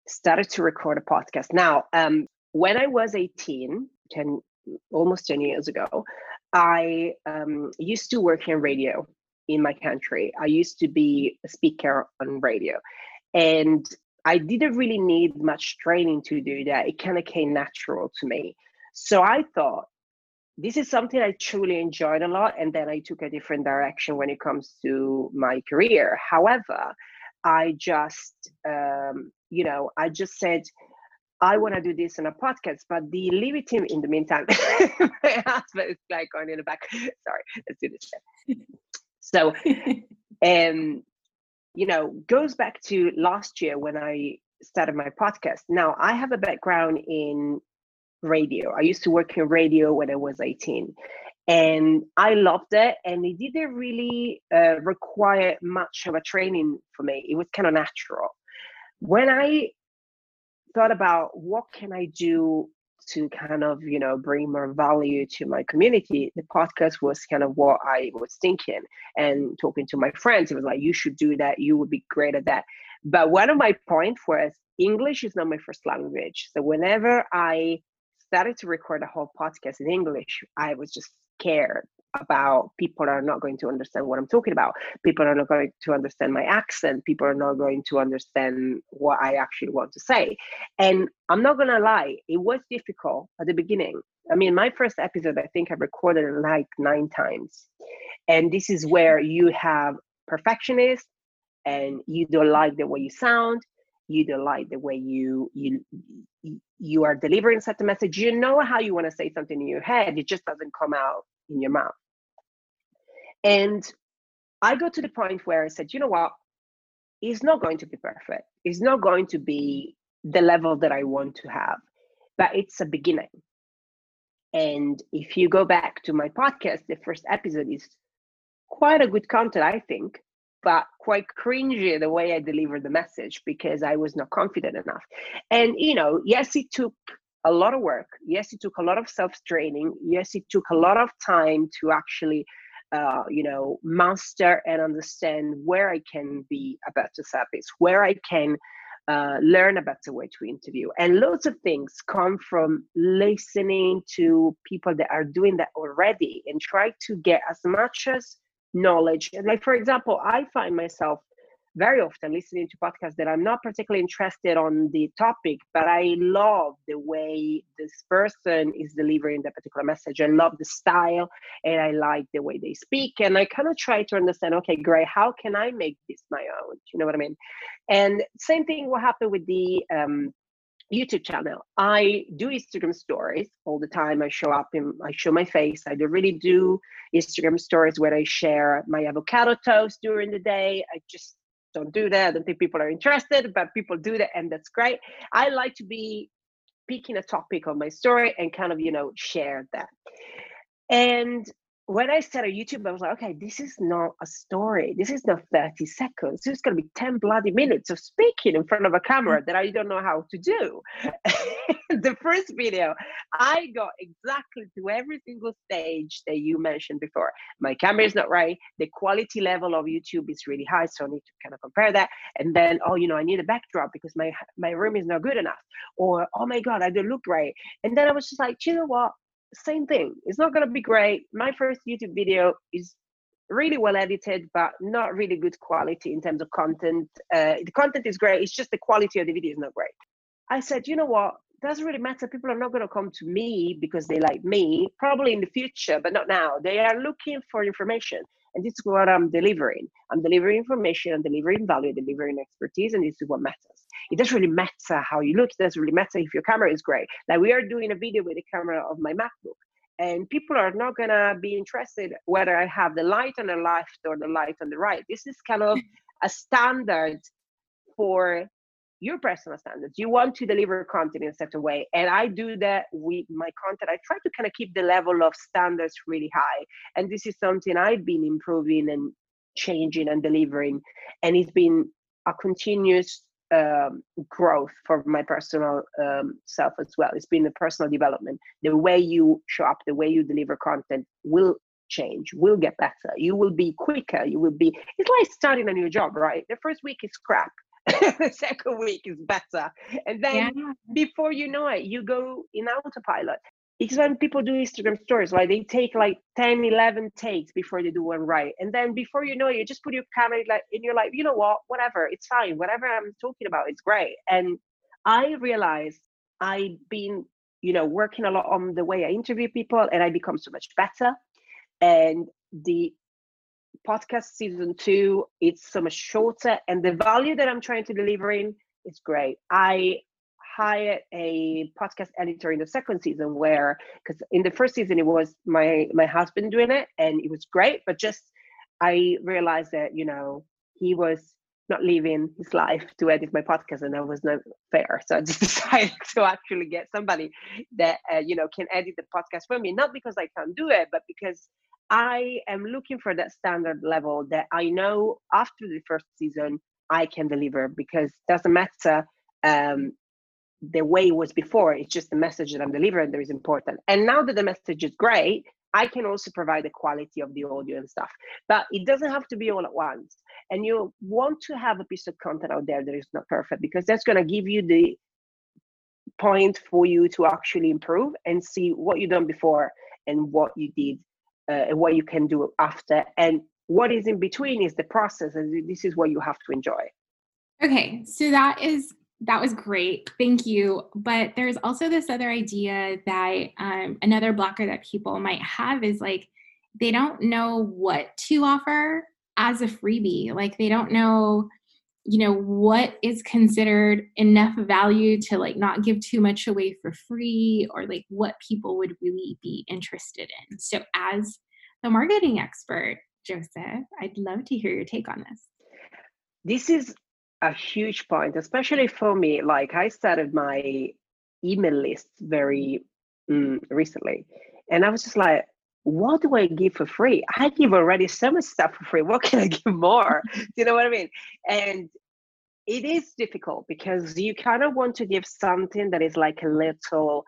started to record a podcast. Now, um, when I was 18, 10, almost 10 years ago, I um, used to work in radio in my country. I used to be a speaker on radio. And I didn't really need much training to do that. It kind of came natural to me. So I thought this is something I truly enjoyed a lot. And then I took a different direction when it comes to my career. However, I just, um, you know, I just said, I want to do this on a podcast, but the leave it in the meantime. my husband is like going in the back. Sorry, let's do this. so, um, you know, goes back to last year when I started my podcast. Now, I have a background in radio. I used to work in radio when I was 18 and I loved it. And it didn't really uh, require much of a training for me. It was kind of natural. When I thought about what can I do to kind of you know bring more value to my community the podcast was kind of what i was thinking and talking to my friends it was like you should do that you would be great at that but one of my points was english is not my first language so whenever i started to record a whole podcast in English, I was just scared about people are not going to understand what I'm talking about. People are not going to understand my accent. People are not going to understand what I actually want to say. And I'm not going to lie, it was difficult at the beginning. I mean, my first episode, I think I recorded like nine times. And this is where you have perfectionist and you don't like the way you sound you don't the way you you you are delivering such a message. You know how you want to say something in your head it just doesn't come out in your mouth. And i got to the point where i said you know what? It's not going to be perfect. It's not going to be the level that i want to have but it's a beginning. And if you go back to my podcast, the first episode is quite a good content, I think, but quite cringy the way I delivered the message because I was not confident enough. And, you know, yes, it took a lot of work. Yes, it took a lot of self training. Yes, it took a lot of time to actually, uh, you know, master and understand where I can be a better therapist, where I can uh, learn a better way to interview. And lots of things come from listening to people that are doing that already and try to get as much as knowledge. And like, for example, I find myself very often listening to podcasts that I'm not particularly interested on the topic, but I love the way this person is delivering the particular message. I love the style and I like the way they speak. And I kind of try to understand, okay, great, how can I make this my own? You know what I mean? And same thing will happen with the um, YouTube channel. I do Instagram stories all the time. I show up and I show my face. I do really do Instagram stories where I share my avocado toast during the day. I just don't do that. I don't think people are interested, but people do that, and that's great. I like to be picking a topic of my story and kind of, you know, share that. And when I started YouTube, I was like, okay, this is not a story. This is not 30 seconds. This is going to be 10 bloody minutes of speaking in front of a camera mm. that I don't know how to do. the first video, I got exactly to every single stage that you mentioned before. My camera is not right. The quality level of YouTube is really high. So I need to kind of compare that. And then, oh, you know, I need a backdrop because my, my room is not good enough. Or, oh my God, I don't look right. And then I was just like, you know what? Same thing. It's not going to be great. My first YouTube video is really well edited, but not really good quality in terms of content. Uh, the content is great. It's just the quality of the video is not great. I said, you know what? Doesn't really matter. People are not going to come to me because they like me. Probably in the future, but not now. They are looking for information. And this is what I'm delivering. I'm delivering information, I'm delivering value, delivering expertise, and this is what matters. It doesn't really matter how you look, it doesn't really matter if your camera is great. Like we are doing a video with the camera of my MacBook. And people are not gonna be interested whether I have the light on the left or the light on the right. This is kind of a standard for your personal standards. You want to deliver content in a certain way. And I do that with my content. I try to kind of keep the level of standards really high. And this is something I've been improving and changing and delivering. And it's been a continuous um, growth for my personal um, self as well. It's been a personal development. The way you show up, the way you deliver content will change, will get better. You will be quicker. You will be, it's like starting a new job, right? The first week is crap the second week is better. And then yeah. before you know it, you go in autopilot. It's when people do Instagram stories, like they take like 10, 11 takes before they do one right. And then before you know it, you just put your camera like and you're like, you know what, whatever, it's fine. Whatever I'm talking about, it's great. And I realized I've been, you know, working a lot on the way I interview people and I become so much better. And the podcast season two it's so much shorter and the value that i'm trying to deliver in is great. I hired a podcast editor in the second season where because in the first season it was my my husband doing it and it was great but just i realized that you know he was not living his life to edit my podcast and that was not fair. So i just decided to actually get somebody that uh, you know can edit the podcast for me not because i can't do it but because I am looking for that standard level that I know after the first season I can deliver because doesn't matter um, the way it was before. It's just the message that I'm delivering that is important. And now that the message is great, I can also provide the quality of the audio and stuff. But it doesn't have to be all at once. And you want to have a piece of content out there that is not perfect because that's going to give you the point for you to actually improve and see what you done before and what you did uh, what you can do after. And what is in between is the process and this is what you have to enjoy. Okay so that is that was great. Thank you. But there's also this other idea that um, another blocker that people might have is like they don't know what to offer as a freebie. Like they don't know you know what is considered enough value to like not give too much away for free or like what people would really be interested in? So as the marketing expert joseph i'd love to hear your take on this. This is a huge point especially for me. Like i started my email list very um, recently, and I was just like, what do I give for free? I give already so much stuff for free. What can I give more? do you know what I mean? And it is difficult because you kind of want to give something that is like a little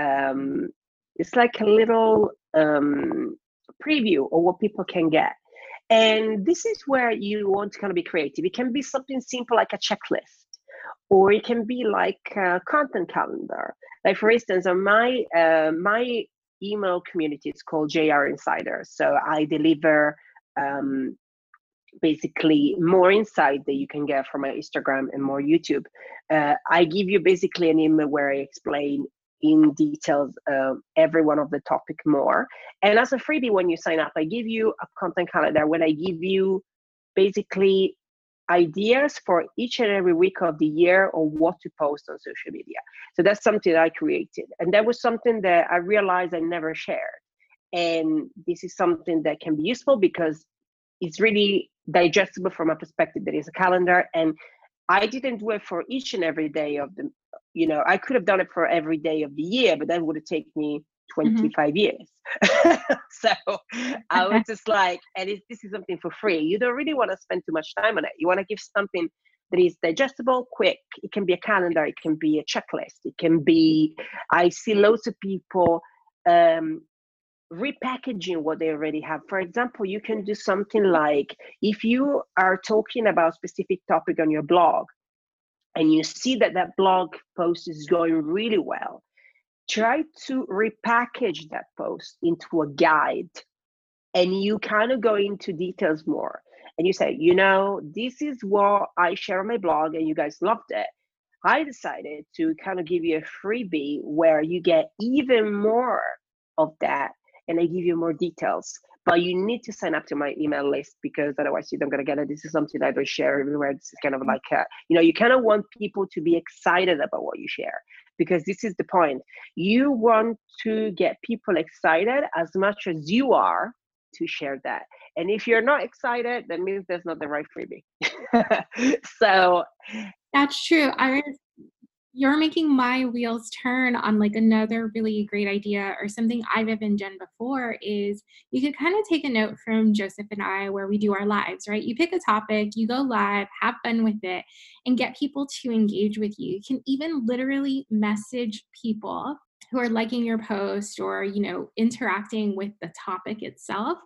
um, it's like a little um, preview of what people can get and this is where you want to kind of be creative it can be something simple like a checklist or it can be like a content calendar like for instance on my uh, my email community is called jr insider so i deliver um, basically more insight that you can get from my Instagram and more YouTube. Uh, I give you basically an email where I explain in details uh, every one of the topic more. And as a freebie, when you sign up, I give you a content calendar when I give you basically ideas for each and every week of the year on what to post on social media. So that's something I created. And that was something that I realized I never shared. And this is something that can be useful because it's really digestible from a perspective that is a calendar and i didn't do it for each and every day of the you know i could have done it for every day of the year but that would have taken me. 25 mm-hmm. years. So i was just like and it, this is something for free. You don't really want to spend too much time on it. You want to give something that is digestible quick. It can be a calendar it can be a checklist it can be i see loads of people um, repackaging what they already have. For example, you can do something like if you are talking about specific topic on your blog and you see that that blog post is going really well, try to repackage that post into a guide and you kind of go into details more. And you say, you know, this is what I share on my blog and you guys loved it. I decided to kind of give you a freebie where you get even more of that and I give you more details. But you need to sign up to my email list because otherwise you don't gonna get it. This is something I don't share everywhere. This is kind of mm. like a, you know, you kind of want people to be excited about what you share because this is the point. You want to get people excited as much as you are to share that. And if you're not excited, that means there's not the right freebie. so that's true. I you're making my wheels turn on like another really great idea or something I've even done before is you could kind of take a note from Joseph and I where we do our lives, right? You pick a topic, you go live, have fun with it, and get people to engage with you. You can even literally message people who are liking your post or, you know, interacting with the topic itself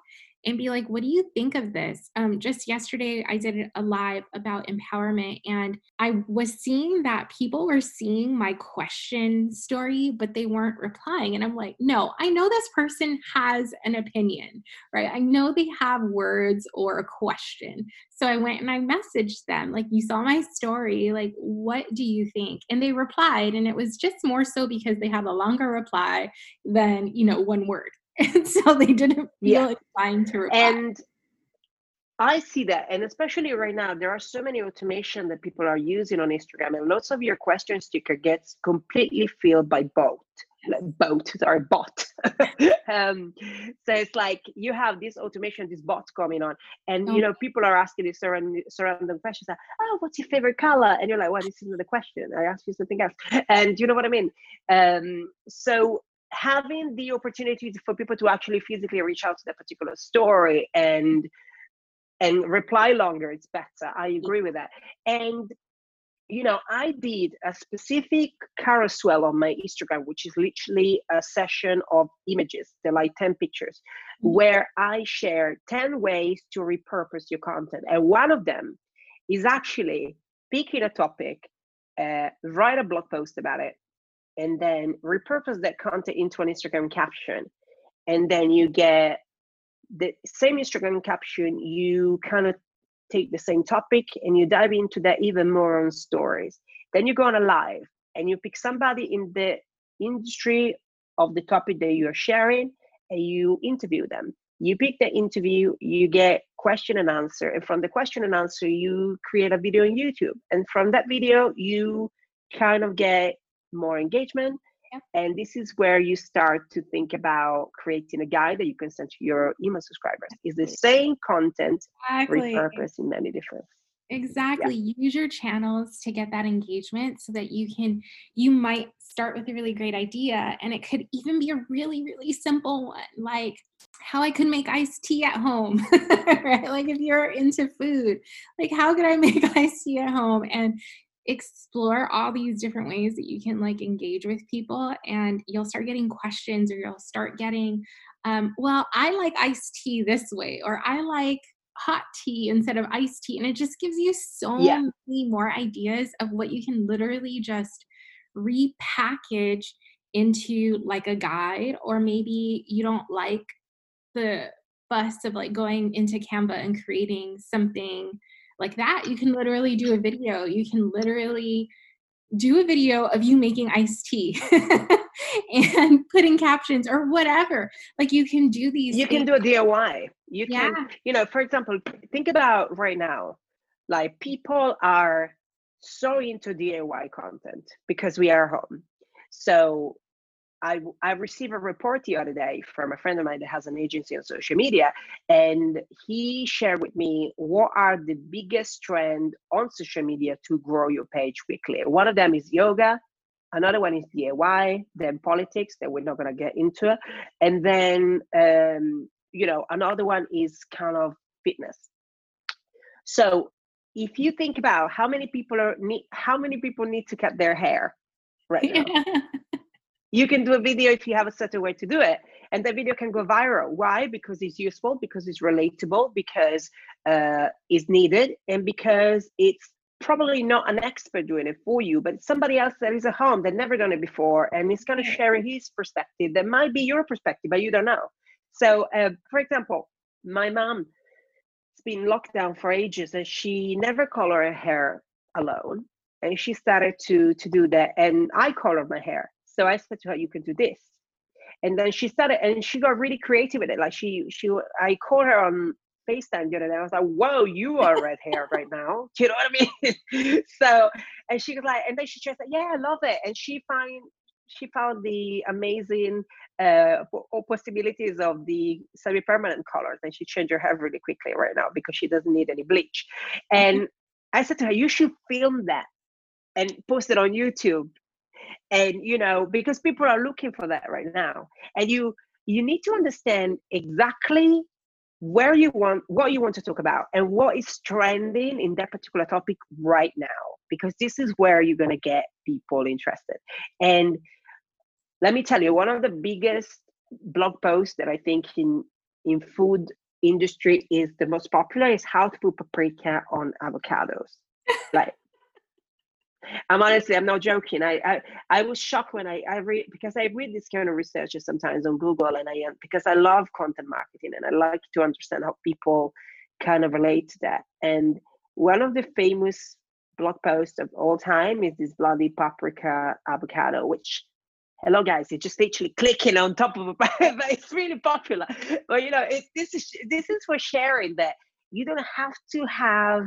and be like, what do you think of this? Um, just yesterday, I did a live about empowerment, and I was seeing that people were seeing my question story, but they weren't replying. And I'm like, no, I know this person has an opinion, right? I know they have words or a question. So I went and I messaged them, like, you saw my story, like, what do you think? And they replied, and it was just more so because they have a longer reply than, you know, one word. And so they didn't feel yeah. inclined to reply. And I see that, and especially right now, there are so many automation that people are using on Instagram, and lots of your question sticker gets completely filled by bot, like bot or bot. um, so it's like you have this automation, this bot coming on, and you know people are asking these surrounding, surrounding questions. Like, oh, what's your favorite color? And you're like, well, this isn't the question. I asked you something else, and you know what I mean. Um, so having the opportunity for people to actually physically reach out to that particular story and and reply longer it's better. I agree with that. And you know i did a specific carousel on my instagram which is literally a session of images they're like 10 pictures mm-hmm. where i share 10 ways to repurpose your content. And one of them is actually picking a topic uh, write a blog post about it and then repurpose that content into an Instagram caption. And then you get the same Instagram caption, you kind of take the same topic and you dive into that even more on stories. Then you go on a live and you pick somebody in the industry of the topic that you're sharing and you interview them. You pick the interview, you get question and answer, and from the question and answer, you create a video on YouTube. And from that video, you kind of get more engagement. Yeah. And this is where you start to think about creating a guide that you can send to your email subscribers. Is the same content exactly. repurposed in many different Exactly. Yeah. Use your channels to get that engagement so that you can, you might start with a really great idea and it could even be a really really simple one like how i could make iced tea at home right like if you're into food like how could i make iced tea at home and explore all these different ways that you can like engage with people and you'll start getting questions or you'll start getting um, well i like iced tea this way or i like hot tea instead of iced tea and it just gives you so yeah. many more ideas of what you can literally just repackage into like a guide or maybe you don't like the fuss of like going into canva and creating something like that you can literally do a video you can literally do a video of you making iced tea and putting captions or whatever like you can do these you things. can do a diy you can you know for example think about right now like people are so into DIY content because we are home. So I I received a report the other day from a friend of mine that has an agency on social media, and he shared with me what are the biggest trend on social media to grow your page quickly. One of them is yoga, another one is DIY, then politics that we're not gonna get into, and then um, you know another one is kind of fitness. So if you think about how many people are need how many people need to cut their hair right now you can do a video if you have a certain way to do it. And the video can go viral. Why? Because it's useful because it's relatable because uh, it's needed and because it's probably not an expert doing it for you but somebody else that is at home that never done it before and is going to share his perspective that might be your perspective but you don't know. So uh, for example my mom has been locked down for ages and she never colored her hair alone and she started to to do that and i colored my hair so i said to her you can do this and then she started and she got really creative with it like she she i called her on FaceTime the other day. I was like, whoa, you are red hair right now. Do you know what I mean? so, and she was like, and then she just said, yeah, I love it. And she found she found the amazing uh, possibilities of the semi-permanent colors and she changed her hair really quickly right now because she doesn't need any bleach and mm-hmm. i said to her you should film that and post it on youtube and you know because people are looking for that right now and you you need to understand exactly where you want what you want to talk about and what is trending in that particular topic right now because this is where you're going to get people interested and let me tell you, one of the biggest blog posts that I think in in food industry is the most popular is how to put paprika on avocados. like I'm honestly, I'm not joking. I, I, I was shocked when I, I read because I read this kind of research sometimes on Google, and I am because I love content marketing and I like to understand how people kind of relate to that. And one of the famous blog posts of all time is this bloody paprika avocado, which hello guys it's just literally clicking on top of but it's really popular but you know it, this is this is for sharing that you don't have to have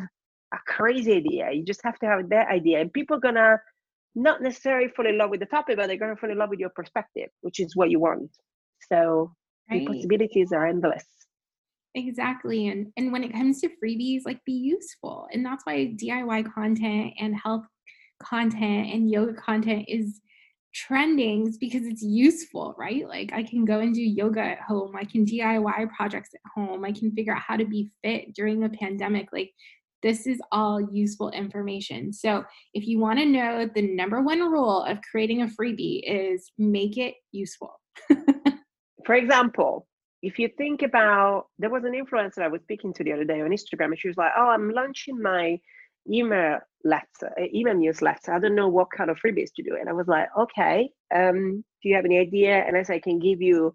a crazy idea. You just have to have that idea. And people are gonna not necessarily fall in love with the topic but they're gonna fall in love with your perspective which is what you want. So right. the possibilities are endless. Exactly. And and when it comes to freebies like be useful. And that's why diy content and health content and yoga content is trendings because it's useful, right? Like I can go and do yoga at home, I can DIY projects at home, I can figure out how to be fit during a pandemic. Like this is all useful information. So if you want to know the number one rule of creating a freebie is make it useful. For example, if you think about there was an influencer I was speaking to the other day on Instagram and she was like, Oh, I'm launching my email letter, uh, email newsletter. I don't know what kind of freebies to do. And I was like, okay, um, do you have any idea? And I said, I can give you,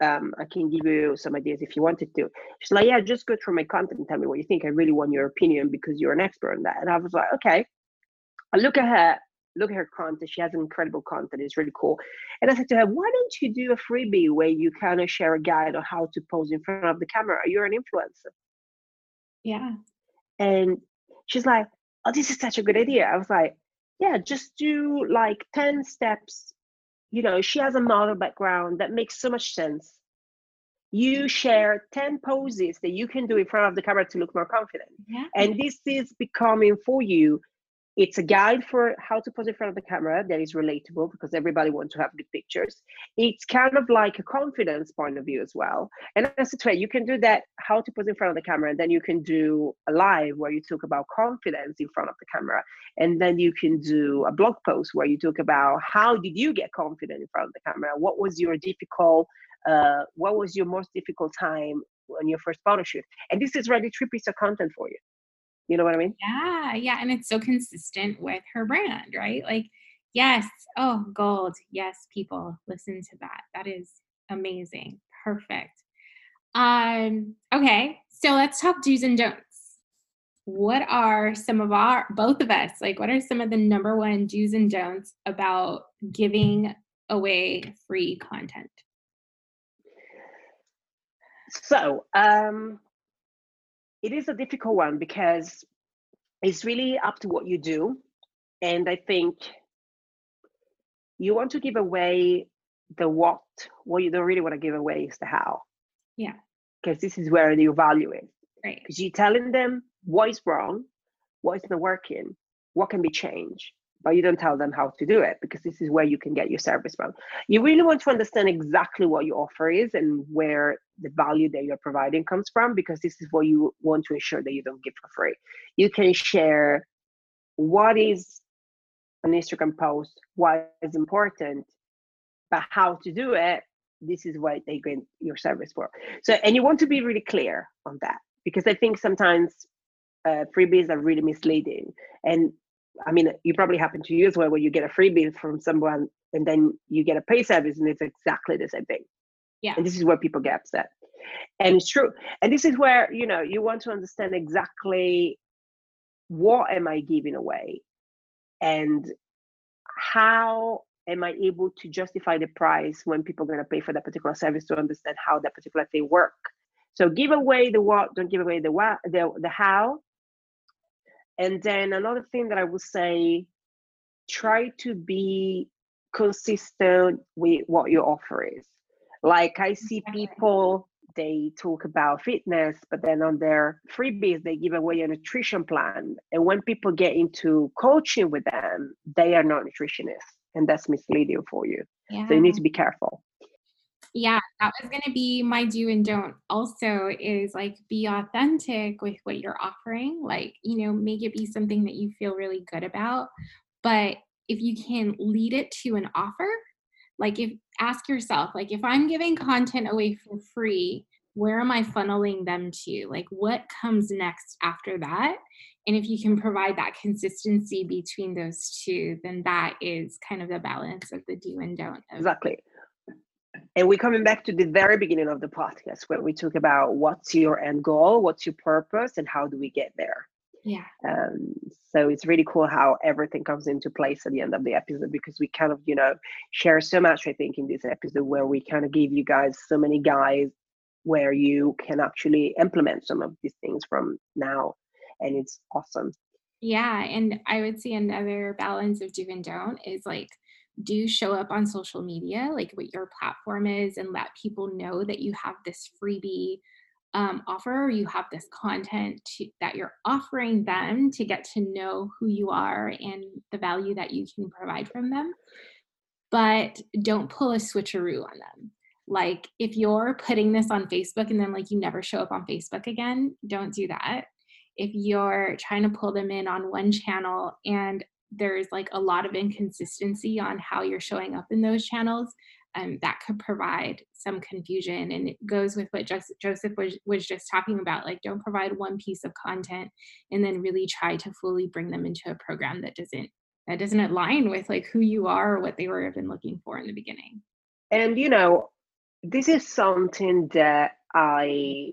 um, I can give you some ideas if you wanted to. She's like, yeah, just go through my content and tell me what you think. I really want your opinion because you're an expert on that. And I was like, okay. I look at her, look at her content. She has incredible content. It's really cool. And I said to her, why don't you do a freebie where you kind of share a guide on how to pose in front of the camera? You're an influencer. Yeah. And she's like, oh, this is such a good idea. I was like, yeah, just do like 10 steps. You know, she has a model background that makes so much sense. You share 10 poses that you can do in front of the camera to look more confident. Yeah. And this is becoming for you it's a guide for how to pose in front of the camera that is relatable because everybody wants to have good pictures. It's kind of like a confidence point of view as well. And as a way, you can do that how to pose in front of the camera, and then you can do a live where you talk about confidence in front of the camera, and then you can do a blog post where you talk about how did you get confident in front of the camera? What was your difficult? Uh, what was your most difficult time on your first photo shoot? And this is really three pieces of content for you. You know what I mean? Yeah, yeah. And it's so consistent with her brand, right? Like, yes, oh, gold. Yes, people listen to that. That is amazing. Perfect. Um, okay, so let's talk do's and don'ts. What are some of our both of us, like what are some of the number one do's and don'ts about giving away free content? So um it is a difficult one because it's really up to what you do. And I think you want to give away the what, what you don't really want to give away is the how. Yeah. Because this is where your value is. Right. Because you're telling them what is wrong, what is not working, what can be changed but you don't tell them how to do it because this is where you can get your service from. You really want to understand exactly what your offer is and where the value that you're providing comes from because this is what you want to ensure that you don't give for free. You can share what is an Instagram post, what is important, but how to do it. This is what they get your service for. So, and you want to be really clear on that because I think sometimes uh, freebies are really misleading and I mean, you probably happen to use where where you get a freebie from someone and then you get a pay service and it's exactly the same thing. Yeah. And this is where people get upset. And it's true. And this is where, you know, you want to understand exactly what am I giving away and how am I able to justify the price when people are going to pay for that particular service to understand how that particular thing work. So give away the what, don't give away the what, the, the how, and then another thing that I would say, try to be consistent with what your offer is. Like I see people, they talk about fitness, but then on their freebies, they give away a nutrition plan. And when people get into coaching with them, they are not nutritionists. And that's misleading for you. Yeah. So you need to be careful yeah that was going to be my do and don't also is like be authentic with what you're offering like you know make it be something that you feel really good about but if you can lead it to an offer like if ask yourself like if i'm giving content away for free where am i funneling them to? Like what comes next after that? And if you can provide that consistency between those two then that is kind of the balance of the do and don't exactly and we're coming back to the very beginning of the podcast where we talk about what's your end goal, what's your purpose, and how do we get there. Yeah. Um, so it's really cool how everything comes into place at the end of the episode because we kind of, you know, share so much, I think, in this episode where we kind of give you guys so many guides where you can actually implement some of these things from now. And it's awesome. Yeah. And I would say another balance of do and don't is like do show up on social media, like what your platform is, and let people know that you have this freebie um, offer, you have this content to, that you're offering them to get to know who you are and the value that you can provide from them. But don't pull a switcheroo on them. Like if you're putting this on Facebook and then like you never show up on Facebook again, don't do that. If you're trying to pull them in on one channel and there's like a lot of inconsistency on how you're showing up in those channels um, that could provide some confusion and it goes with what just, joseph was, was just talking about like don't provide one piece of content and then really try to fully bring them into a program that doesn't that doesn't align with like who you are or what they were even looking for in the beginning. And you know this is something that i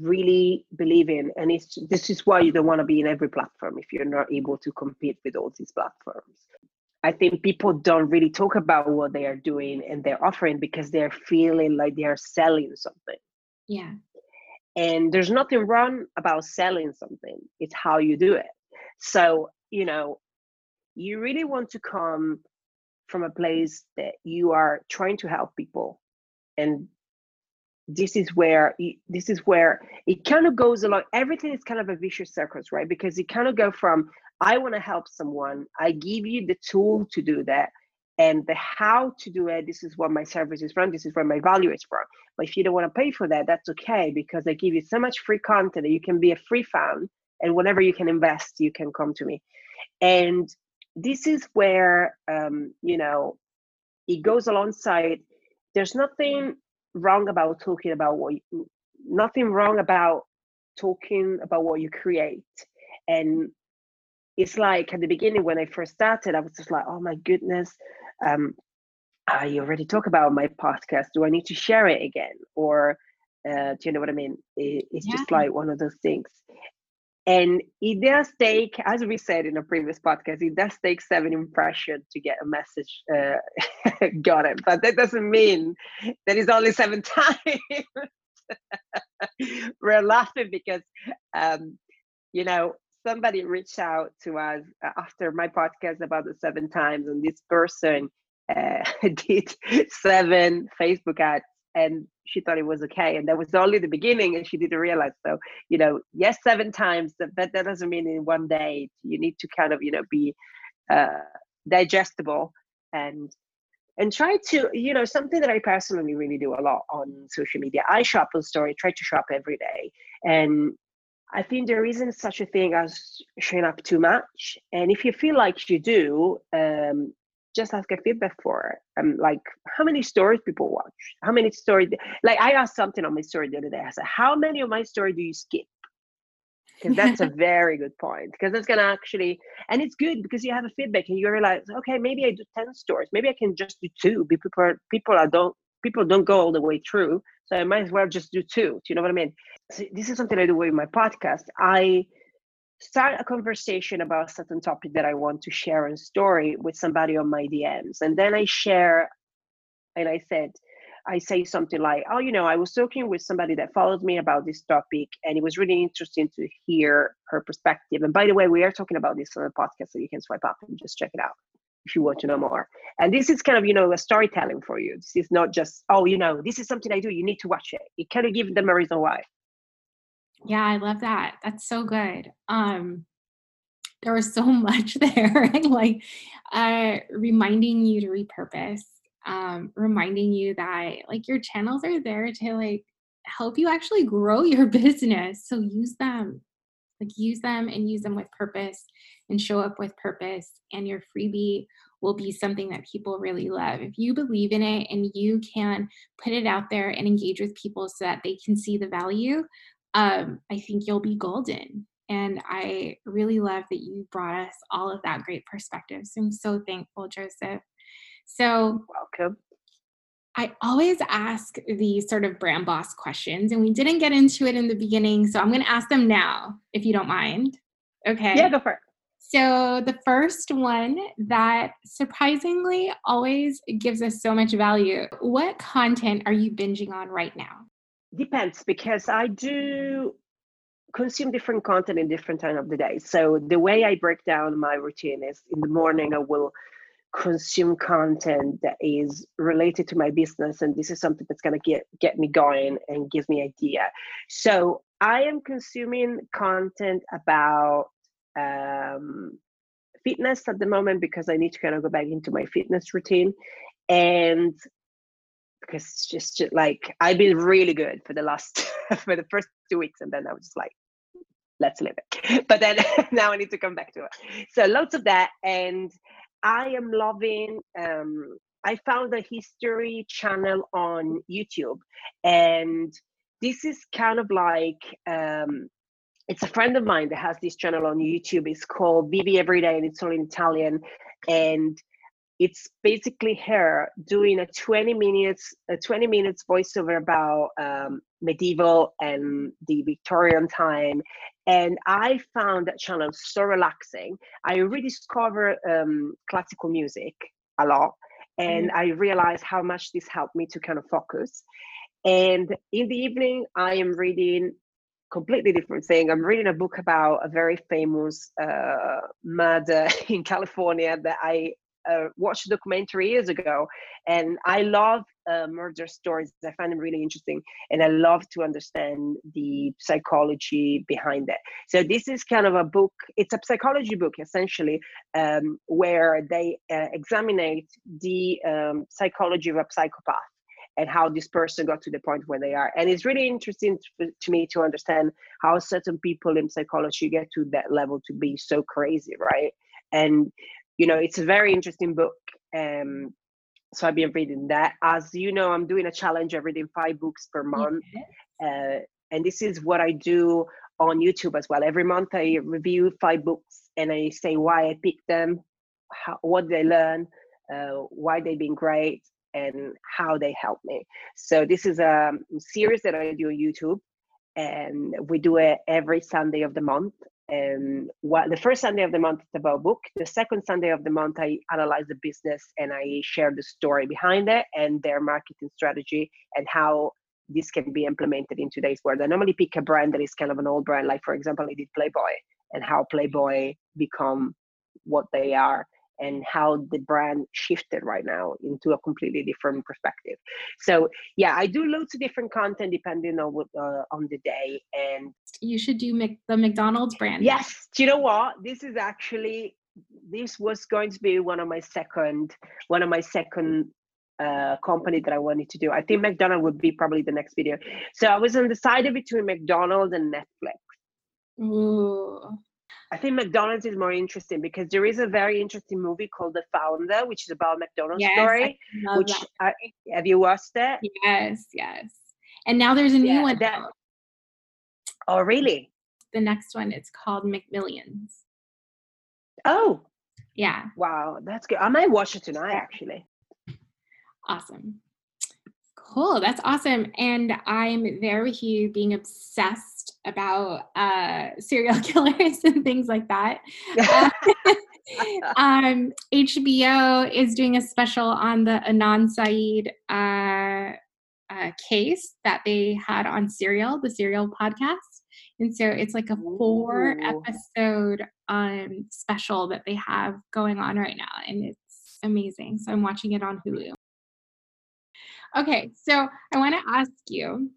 really believe in and it's this is why you don't want to be in every platform if you're not able to compete with all these platforms. I think people don't really talk about what they are doing and they're offering because they're feeling like they're selling something. Yeah. And there's nothing wrong about selling something it's how you do it. So you know you really want to come from a place that you are trying to help people and this is where this is where it kind of goes along everything is kind of a vicious circle right because it kind of go from I want to help someone. I give you the tool to do that. And the how to do it, this is what my service is from, this is where my value is from. But if you don't want to pay for that, that's okay because I give you so much free content that you can be a free fan. And whenever you can invest, you can come to me. And this is where, um, you know, it goes alongside. There's nothing wrong about talking about what you, nothing wrong about talking about what you create. And it's like at the beginning when i first started i was just like oh my goodness um, i already talk about my podcast. Do i need to share it again? Or uh, do you know what i mean? It, it's yeah. just like one of those things and it does take as we said in a previous podcast it does take seven impressions to get a message uh, got it. But that doesn't mean that it's only seven times. We're laughing because um, you know somebody reached out to us after my podcast about the seven times and this person uh, did seven facebook ads and she thought it was okay and that was only the beginning and she didn't realize. So you know yes seven times but that doesn't mean in one day you need to kind of you know be uh, digestible and and try to you know something that i personally really do a lot on social media. I shop on story try to shop every day and i think there isn't such a thing as showing up too much and if you feel like you do um, just ask a feedback for um, like how many stories people watch? How many stories like i asked something on my story the other day. I said how many of my story do you skip? Because that's a very good point because that's going to actually and it's good because you have a feedback and you realize okay maybe i do 10 stories. Maybe i can just do two people people are don't people don't go all the way through so i might as well just do two. Do you know what i mean? So this is something i do with my podcast. I start a conversation about a certain topic that i want to share and story with somebody on my dms and then i share and i said I say something like, "Oh, you know, I was talking with somebody that followed me about this topic, and it was really interesting to hear her perspective." And by the way, we are talking about this on the podcast, so you can swipe up and just check it out if you want to know more. And this is kind of, you know, a storytelling for you. This is not just, "Oh, you know, this is something I do. You need to watch it." It kind of gives them a reason why. Yeah, I love that. That's so good. Um, there was so much there, like uh, reminding you to repurpose um, reminding you that like your channels are there to like help you actually grow your business. So use them, like use them and use them with purpose and show up with purpose. And your freebie will be something that people really love. If you believe in it and you can put it out there and engage with people so that they can see the value, um, I think you'll be golden. And I really love that you brought us all of that great perspective. So I'm so thankful, Joseph. So, welcome. I always ask these sort of brand boss questions, and we didn't get into it in the beginning. So, I'm going to ask them now, if you don't mind. Okay. Yeah, go for it. So, the first one that surprisingly always gives us so much value what content are you binging on right now? Depends because I do consume different content in different time of the day. So, the way I break down my routine is in the morning, I will consume content that is related to my business and this is something that's going to get get me going and gives me idea so i am consuming content about um, fitness at the moment because i need to kind of go back into my fitness routine and because it's just, just like i've been really good for the last for the first two weeks and then i was just like let's live it but then now i need to come back to it so lots of that and I am loving. Um, I found a history channel on YouTube, and this is kind of like um, it's a friend of mine that has this channel on YouTube. It's called Vivi Everyday, and it's all in Italian, and it's basically her doing a 20 minutes a 20 minutes voiceover about um, medieval and the victorian time. And i found that channel so relaxing. I rediscovered um, classical music a lot and mm-hmm. i realized how much this helped me to kind of focus. And in the evening i am reading completely different thing. I'm reading a book about a very famous uh, murder in california that i uh, watched a documentary years ago, and I love uh, murder stories. I find them really interesting, and I love to understand the psychology behind that. So this is kind of a book. It's a psychology book essentially, um, where they uh, examine the um, psychology of a psychopath and how this person got to the point where they are. And it's really interesting to, to, me to understand how certain people in psychology get to that level to be so crazy, right? And you know, it's a very interesting book. Um, so I've been reading that. As you know, I'm doing a challenge of reading five books per month, uh, and this is what I do on YouTube as well. Every month I review five books and I say why I picked them, how, what they learn, uh, why they've been great, and how they help me. So this is a series that I do on YouTube, and we do it every Sunday of the month. Um, and what the first Sunday of the month is about book. The second Sunday of the month, I analyze the business and I share the story behind it and their marketing strategy and how this can be implemented in today's world. I normally pick a brand that is kind of an old brand, like for example, I did Playboy and how Playboy become what they are and how the brand shifted right now into a completely different perspective. So yeah, I do loads of different content depending on what uh, on the day. And you should do Mc, the McDonald's brand. Yes, do you know what? This is actually this was going to be one of my second one of my second uh, company that I wanted to do. I think McDonald's would be probably the next video. So I was undecided between McDonald's and Netflix. Ooh. I think McDonald's is more interesting because there is a very interesting movie called The Founder, which is about McDonald's yes, story. Which I, have you watched it? Yes, yes. And now there's a new yeah, one. That, oh, really? The next one it's called McMillions. Oh, yeah. Wow, that's good. I might watch it tonight, actually. Awesome. Cool. That's awesome. And I'm there with you being obsessed about uh, serial killers and things like that. um, HBO is doing a special on the Adnan Syed uh, uh, case that they had on Serial, the Serial podcast. And so it's like a four Ooh. episode um, special that they have going on right now. And it's amazing. So I'm watching it on Hulu. Okay, so I want to ask you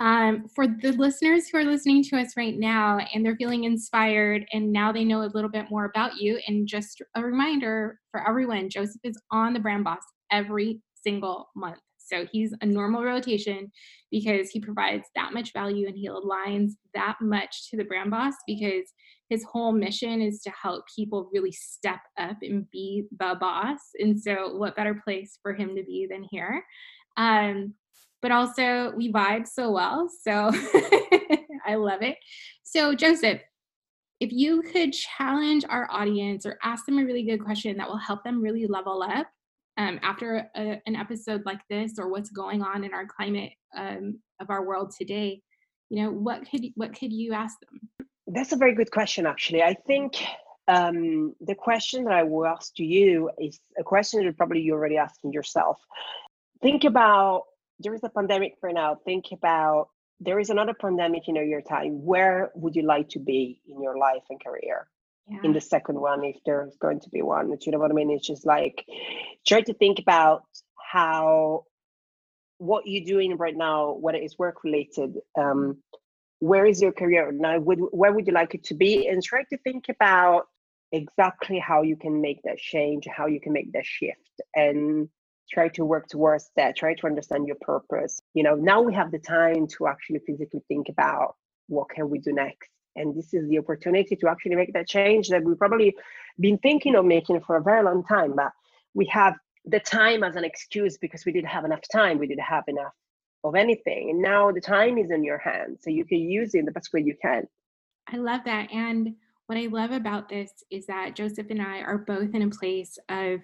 um, for the listeners who are listening to us right now and they're feeling inspired and now they know a little bit more about you. And just a reminder for everyone Joseph is on the Brand Boss every single month. So he's a normal rotation because he provides that much value and he aligns that much to the brand boss because his whole mission is to help people really step up and be the boss. And so, what better place for him to be than here? Um, but also, we vibe so well. So, I love it. So, Joseph, if you could challenge our audience or ask them a really good question that will help them really level up um, after a, an episode like this or what's going on in our climate um, of our world today, you know, what could what could you ask them? That's a very good question, actually. I think um, the question that I will ask to you is a question that probably you're already asking yourself. Think about there is a pandemic for now. Think about there is another pandemic in your time. Where would you like to be in your life and career? Yeah. In the second one, if there's going to be one, you know what I mean? It's just like try to think about how what you're doing right now, whether it's work related, um, where is your career now would, where would you like it to be and try to think about exactly how you can make that change how you can make that shift and try to work towards that try to understand your purpose you know now we have the time to actually physically think about what can we do next and this is the opportunity to actually make that change that we've probably been thinking of making for a very long time but we have the time as an excuse because we didn't have enough time we didn't have enough of anything. And now the time is in your hands, so you can use it in the best way you can. I love that. And what I love about this is that Joseph and I are both in a place of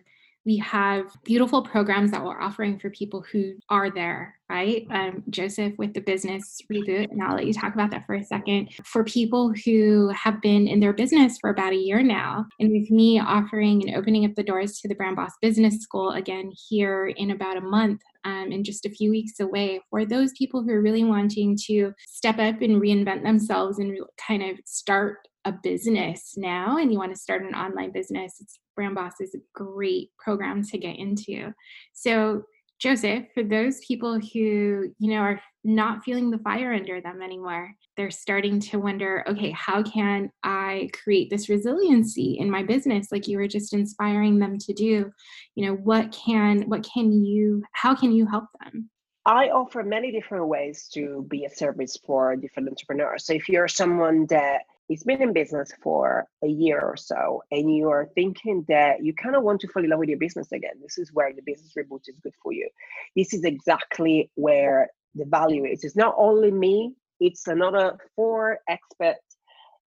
we have beautiful programs that we're offering for people who are there, right? Um, Joseph with the business reboot, and I'll let you talk about that for a second. For people who have been in their business for about a year now, and with me offering and opening up the doors to the Brand Boss Business School again here in about a month, um, and just a few weeks away for those people who are really wanting to step up and reinvent themselves and kind of start a business now and you want to start an online business, it's Brand Boss is a great program to get into. So Joseph, for those people who, you know, are not feeling the fire under them anymore, they're starting to wonder, okay, how can I create this resiliency in my business like you were just inspiring them to do? You know, what can what can you how can you help them? I offer many different ways to be a service for different entrepreneurs. So if you're someone that is been in business for a year or so and you are thinking that you kind of want to fall in love with your business again, this is where the business reboot is good for you. This is exactly where the value is. It's not only me, it's another four experts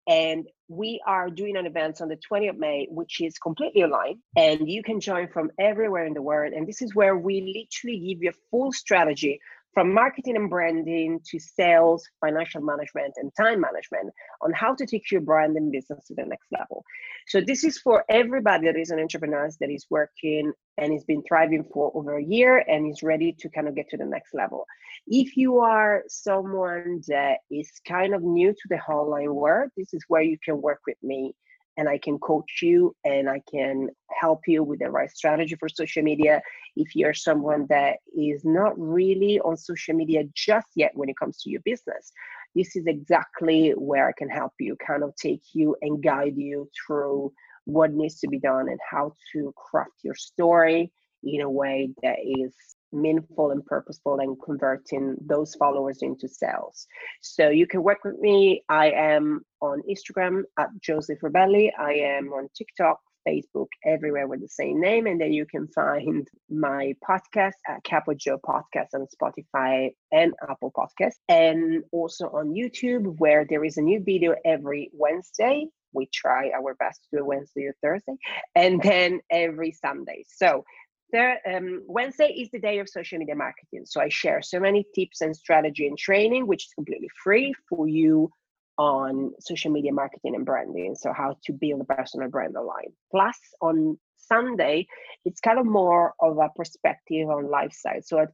and we are doing an event on the 20th of May, which is completely online, and you can join from everywhere in the world. And this is where we literally give you a full strategy from marketing and branding to sales, financial management, and time management on how to take your brand and business to the next level. So, this is for everybody that is an entrepreneur that is working and has been thriving for over a year and is ready to kind of get to the next level. If you are someone that is kind of new to the online world, this is where you can work with me and I can coach you and I can help you with the right strategy for social media. If you're someone that is not really on social media just yet when it comes to your business, this is exactly where I can help you, kind of take you and guide you through what needs to be done and how to craft your story in a way that is meaningful and purposeful and converting those followers into sales. So you can work with me. I am on Instagram at Joseph Rebelli. I am on TikTok, Facebook, everywhere with the same name. And then you can find my podcast at Capo Joe Podcast on Spotify and Apple Podcast. And also on YouTube, where there is a new video every Wednesday. We try our best to do Wednesday or Thursday, and then every Sunday. So there, um, Wednesday is the day of social media marketing. So I share so many tips and strategy and training, which is completely free for you on social media marketing and branding. So how to build a personal brand online. Plus on Sunday, it's kind of more of a perspective on lifestyle. So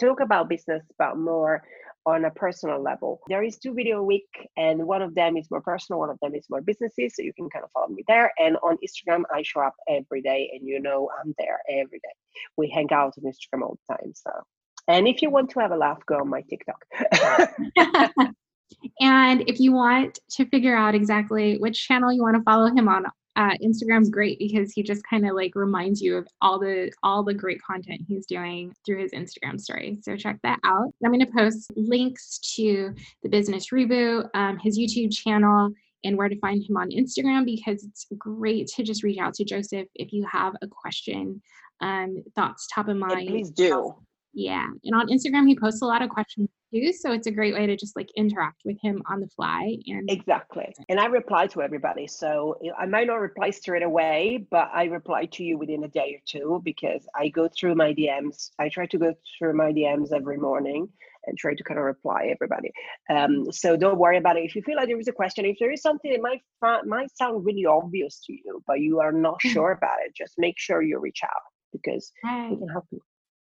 talk about business, but more on a personal level. There is two video a week, and one of them is more personal, one of them is more businesses. So you can kind of follow me there. And on Instagram, I show up every day, and you know I'm there every day. We hang out on Instagram all the time. So, and if you want to have a laugh, go on my TikTok. and if you want to figure out exactly which channel you want to follow him on, uh, Instagram's great because he just kind of like reminds you of all the all the great content he's doing through his Instagram story. So check that out. I'm going to post links to the Business Reboot, um, his YouTube channel, and where to find him on Instagram because it's great to just reach out to Joseph if you have a question, um, thoughts top of mind. please do. Yeah, and on Instagram he posts a lot of questions too. So it's a great way to just like interact with him on the fly. And exactly. And I reply to everybody. So I might not reply straight away, but I reply to you within a day or two because I go through my DMs. I try to go through my DMs every morning and try to kind of reply everybody. Um, so don't worry about it. If you feel like there is a question, if there is something that might might sound really obvious to you, but you are not sure about it, just make sure you reach out because we can help you.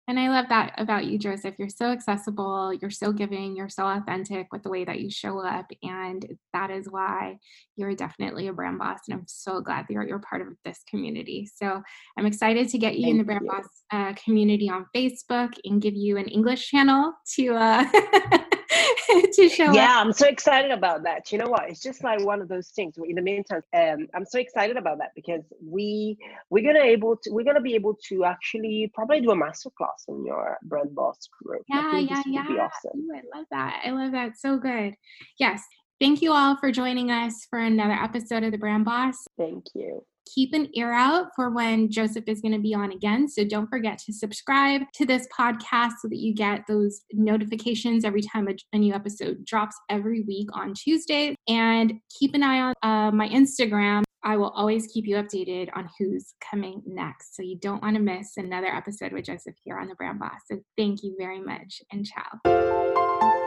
And I love that about you, Joseph. You're so accessible, you're so giving, you're so authentic with the way that you show up. And that is why you're definitely a brand boss. And I'm so glad that you're, you're part of this community. So I'm excited to get you Thank in the brand you. boss uh, community on Facebook and give you an English channel to uh, to show yeah up. i'm so excited about that. You know what? It's just like one of those things. In the meantime um, i'm so excited about that because we we're gonna able to we're gonna be able to actually probably do a master class on your brand boss group. Yeah yeah yeah. awesome. Ooh, i love that. I love that. So good. Yes. Thank you all for joining us for another episode of the brand boss. Thank you keep an ear out for when Joseph is going to be on again. So don't forget to subscribe to this podcast so that you get those notifications every time a, a new episode drops every week on Tuesday. And keep an eye on uh, my Instagram. I will always keep you updated on who's coming next. So you don't want to miss another episode with Joseph here on the Brand Boss. So thank you very much and ciao.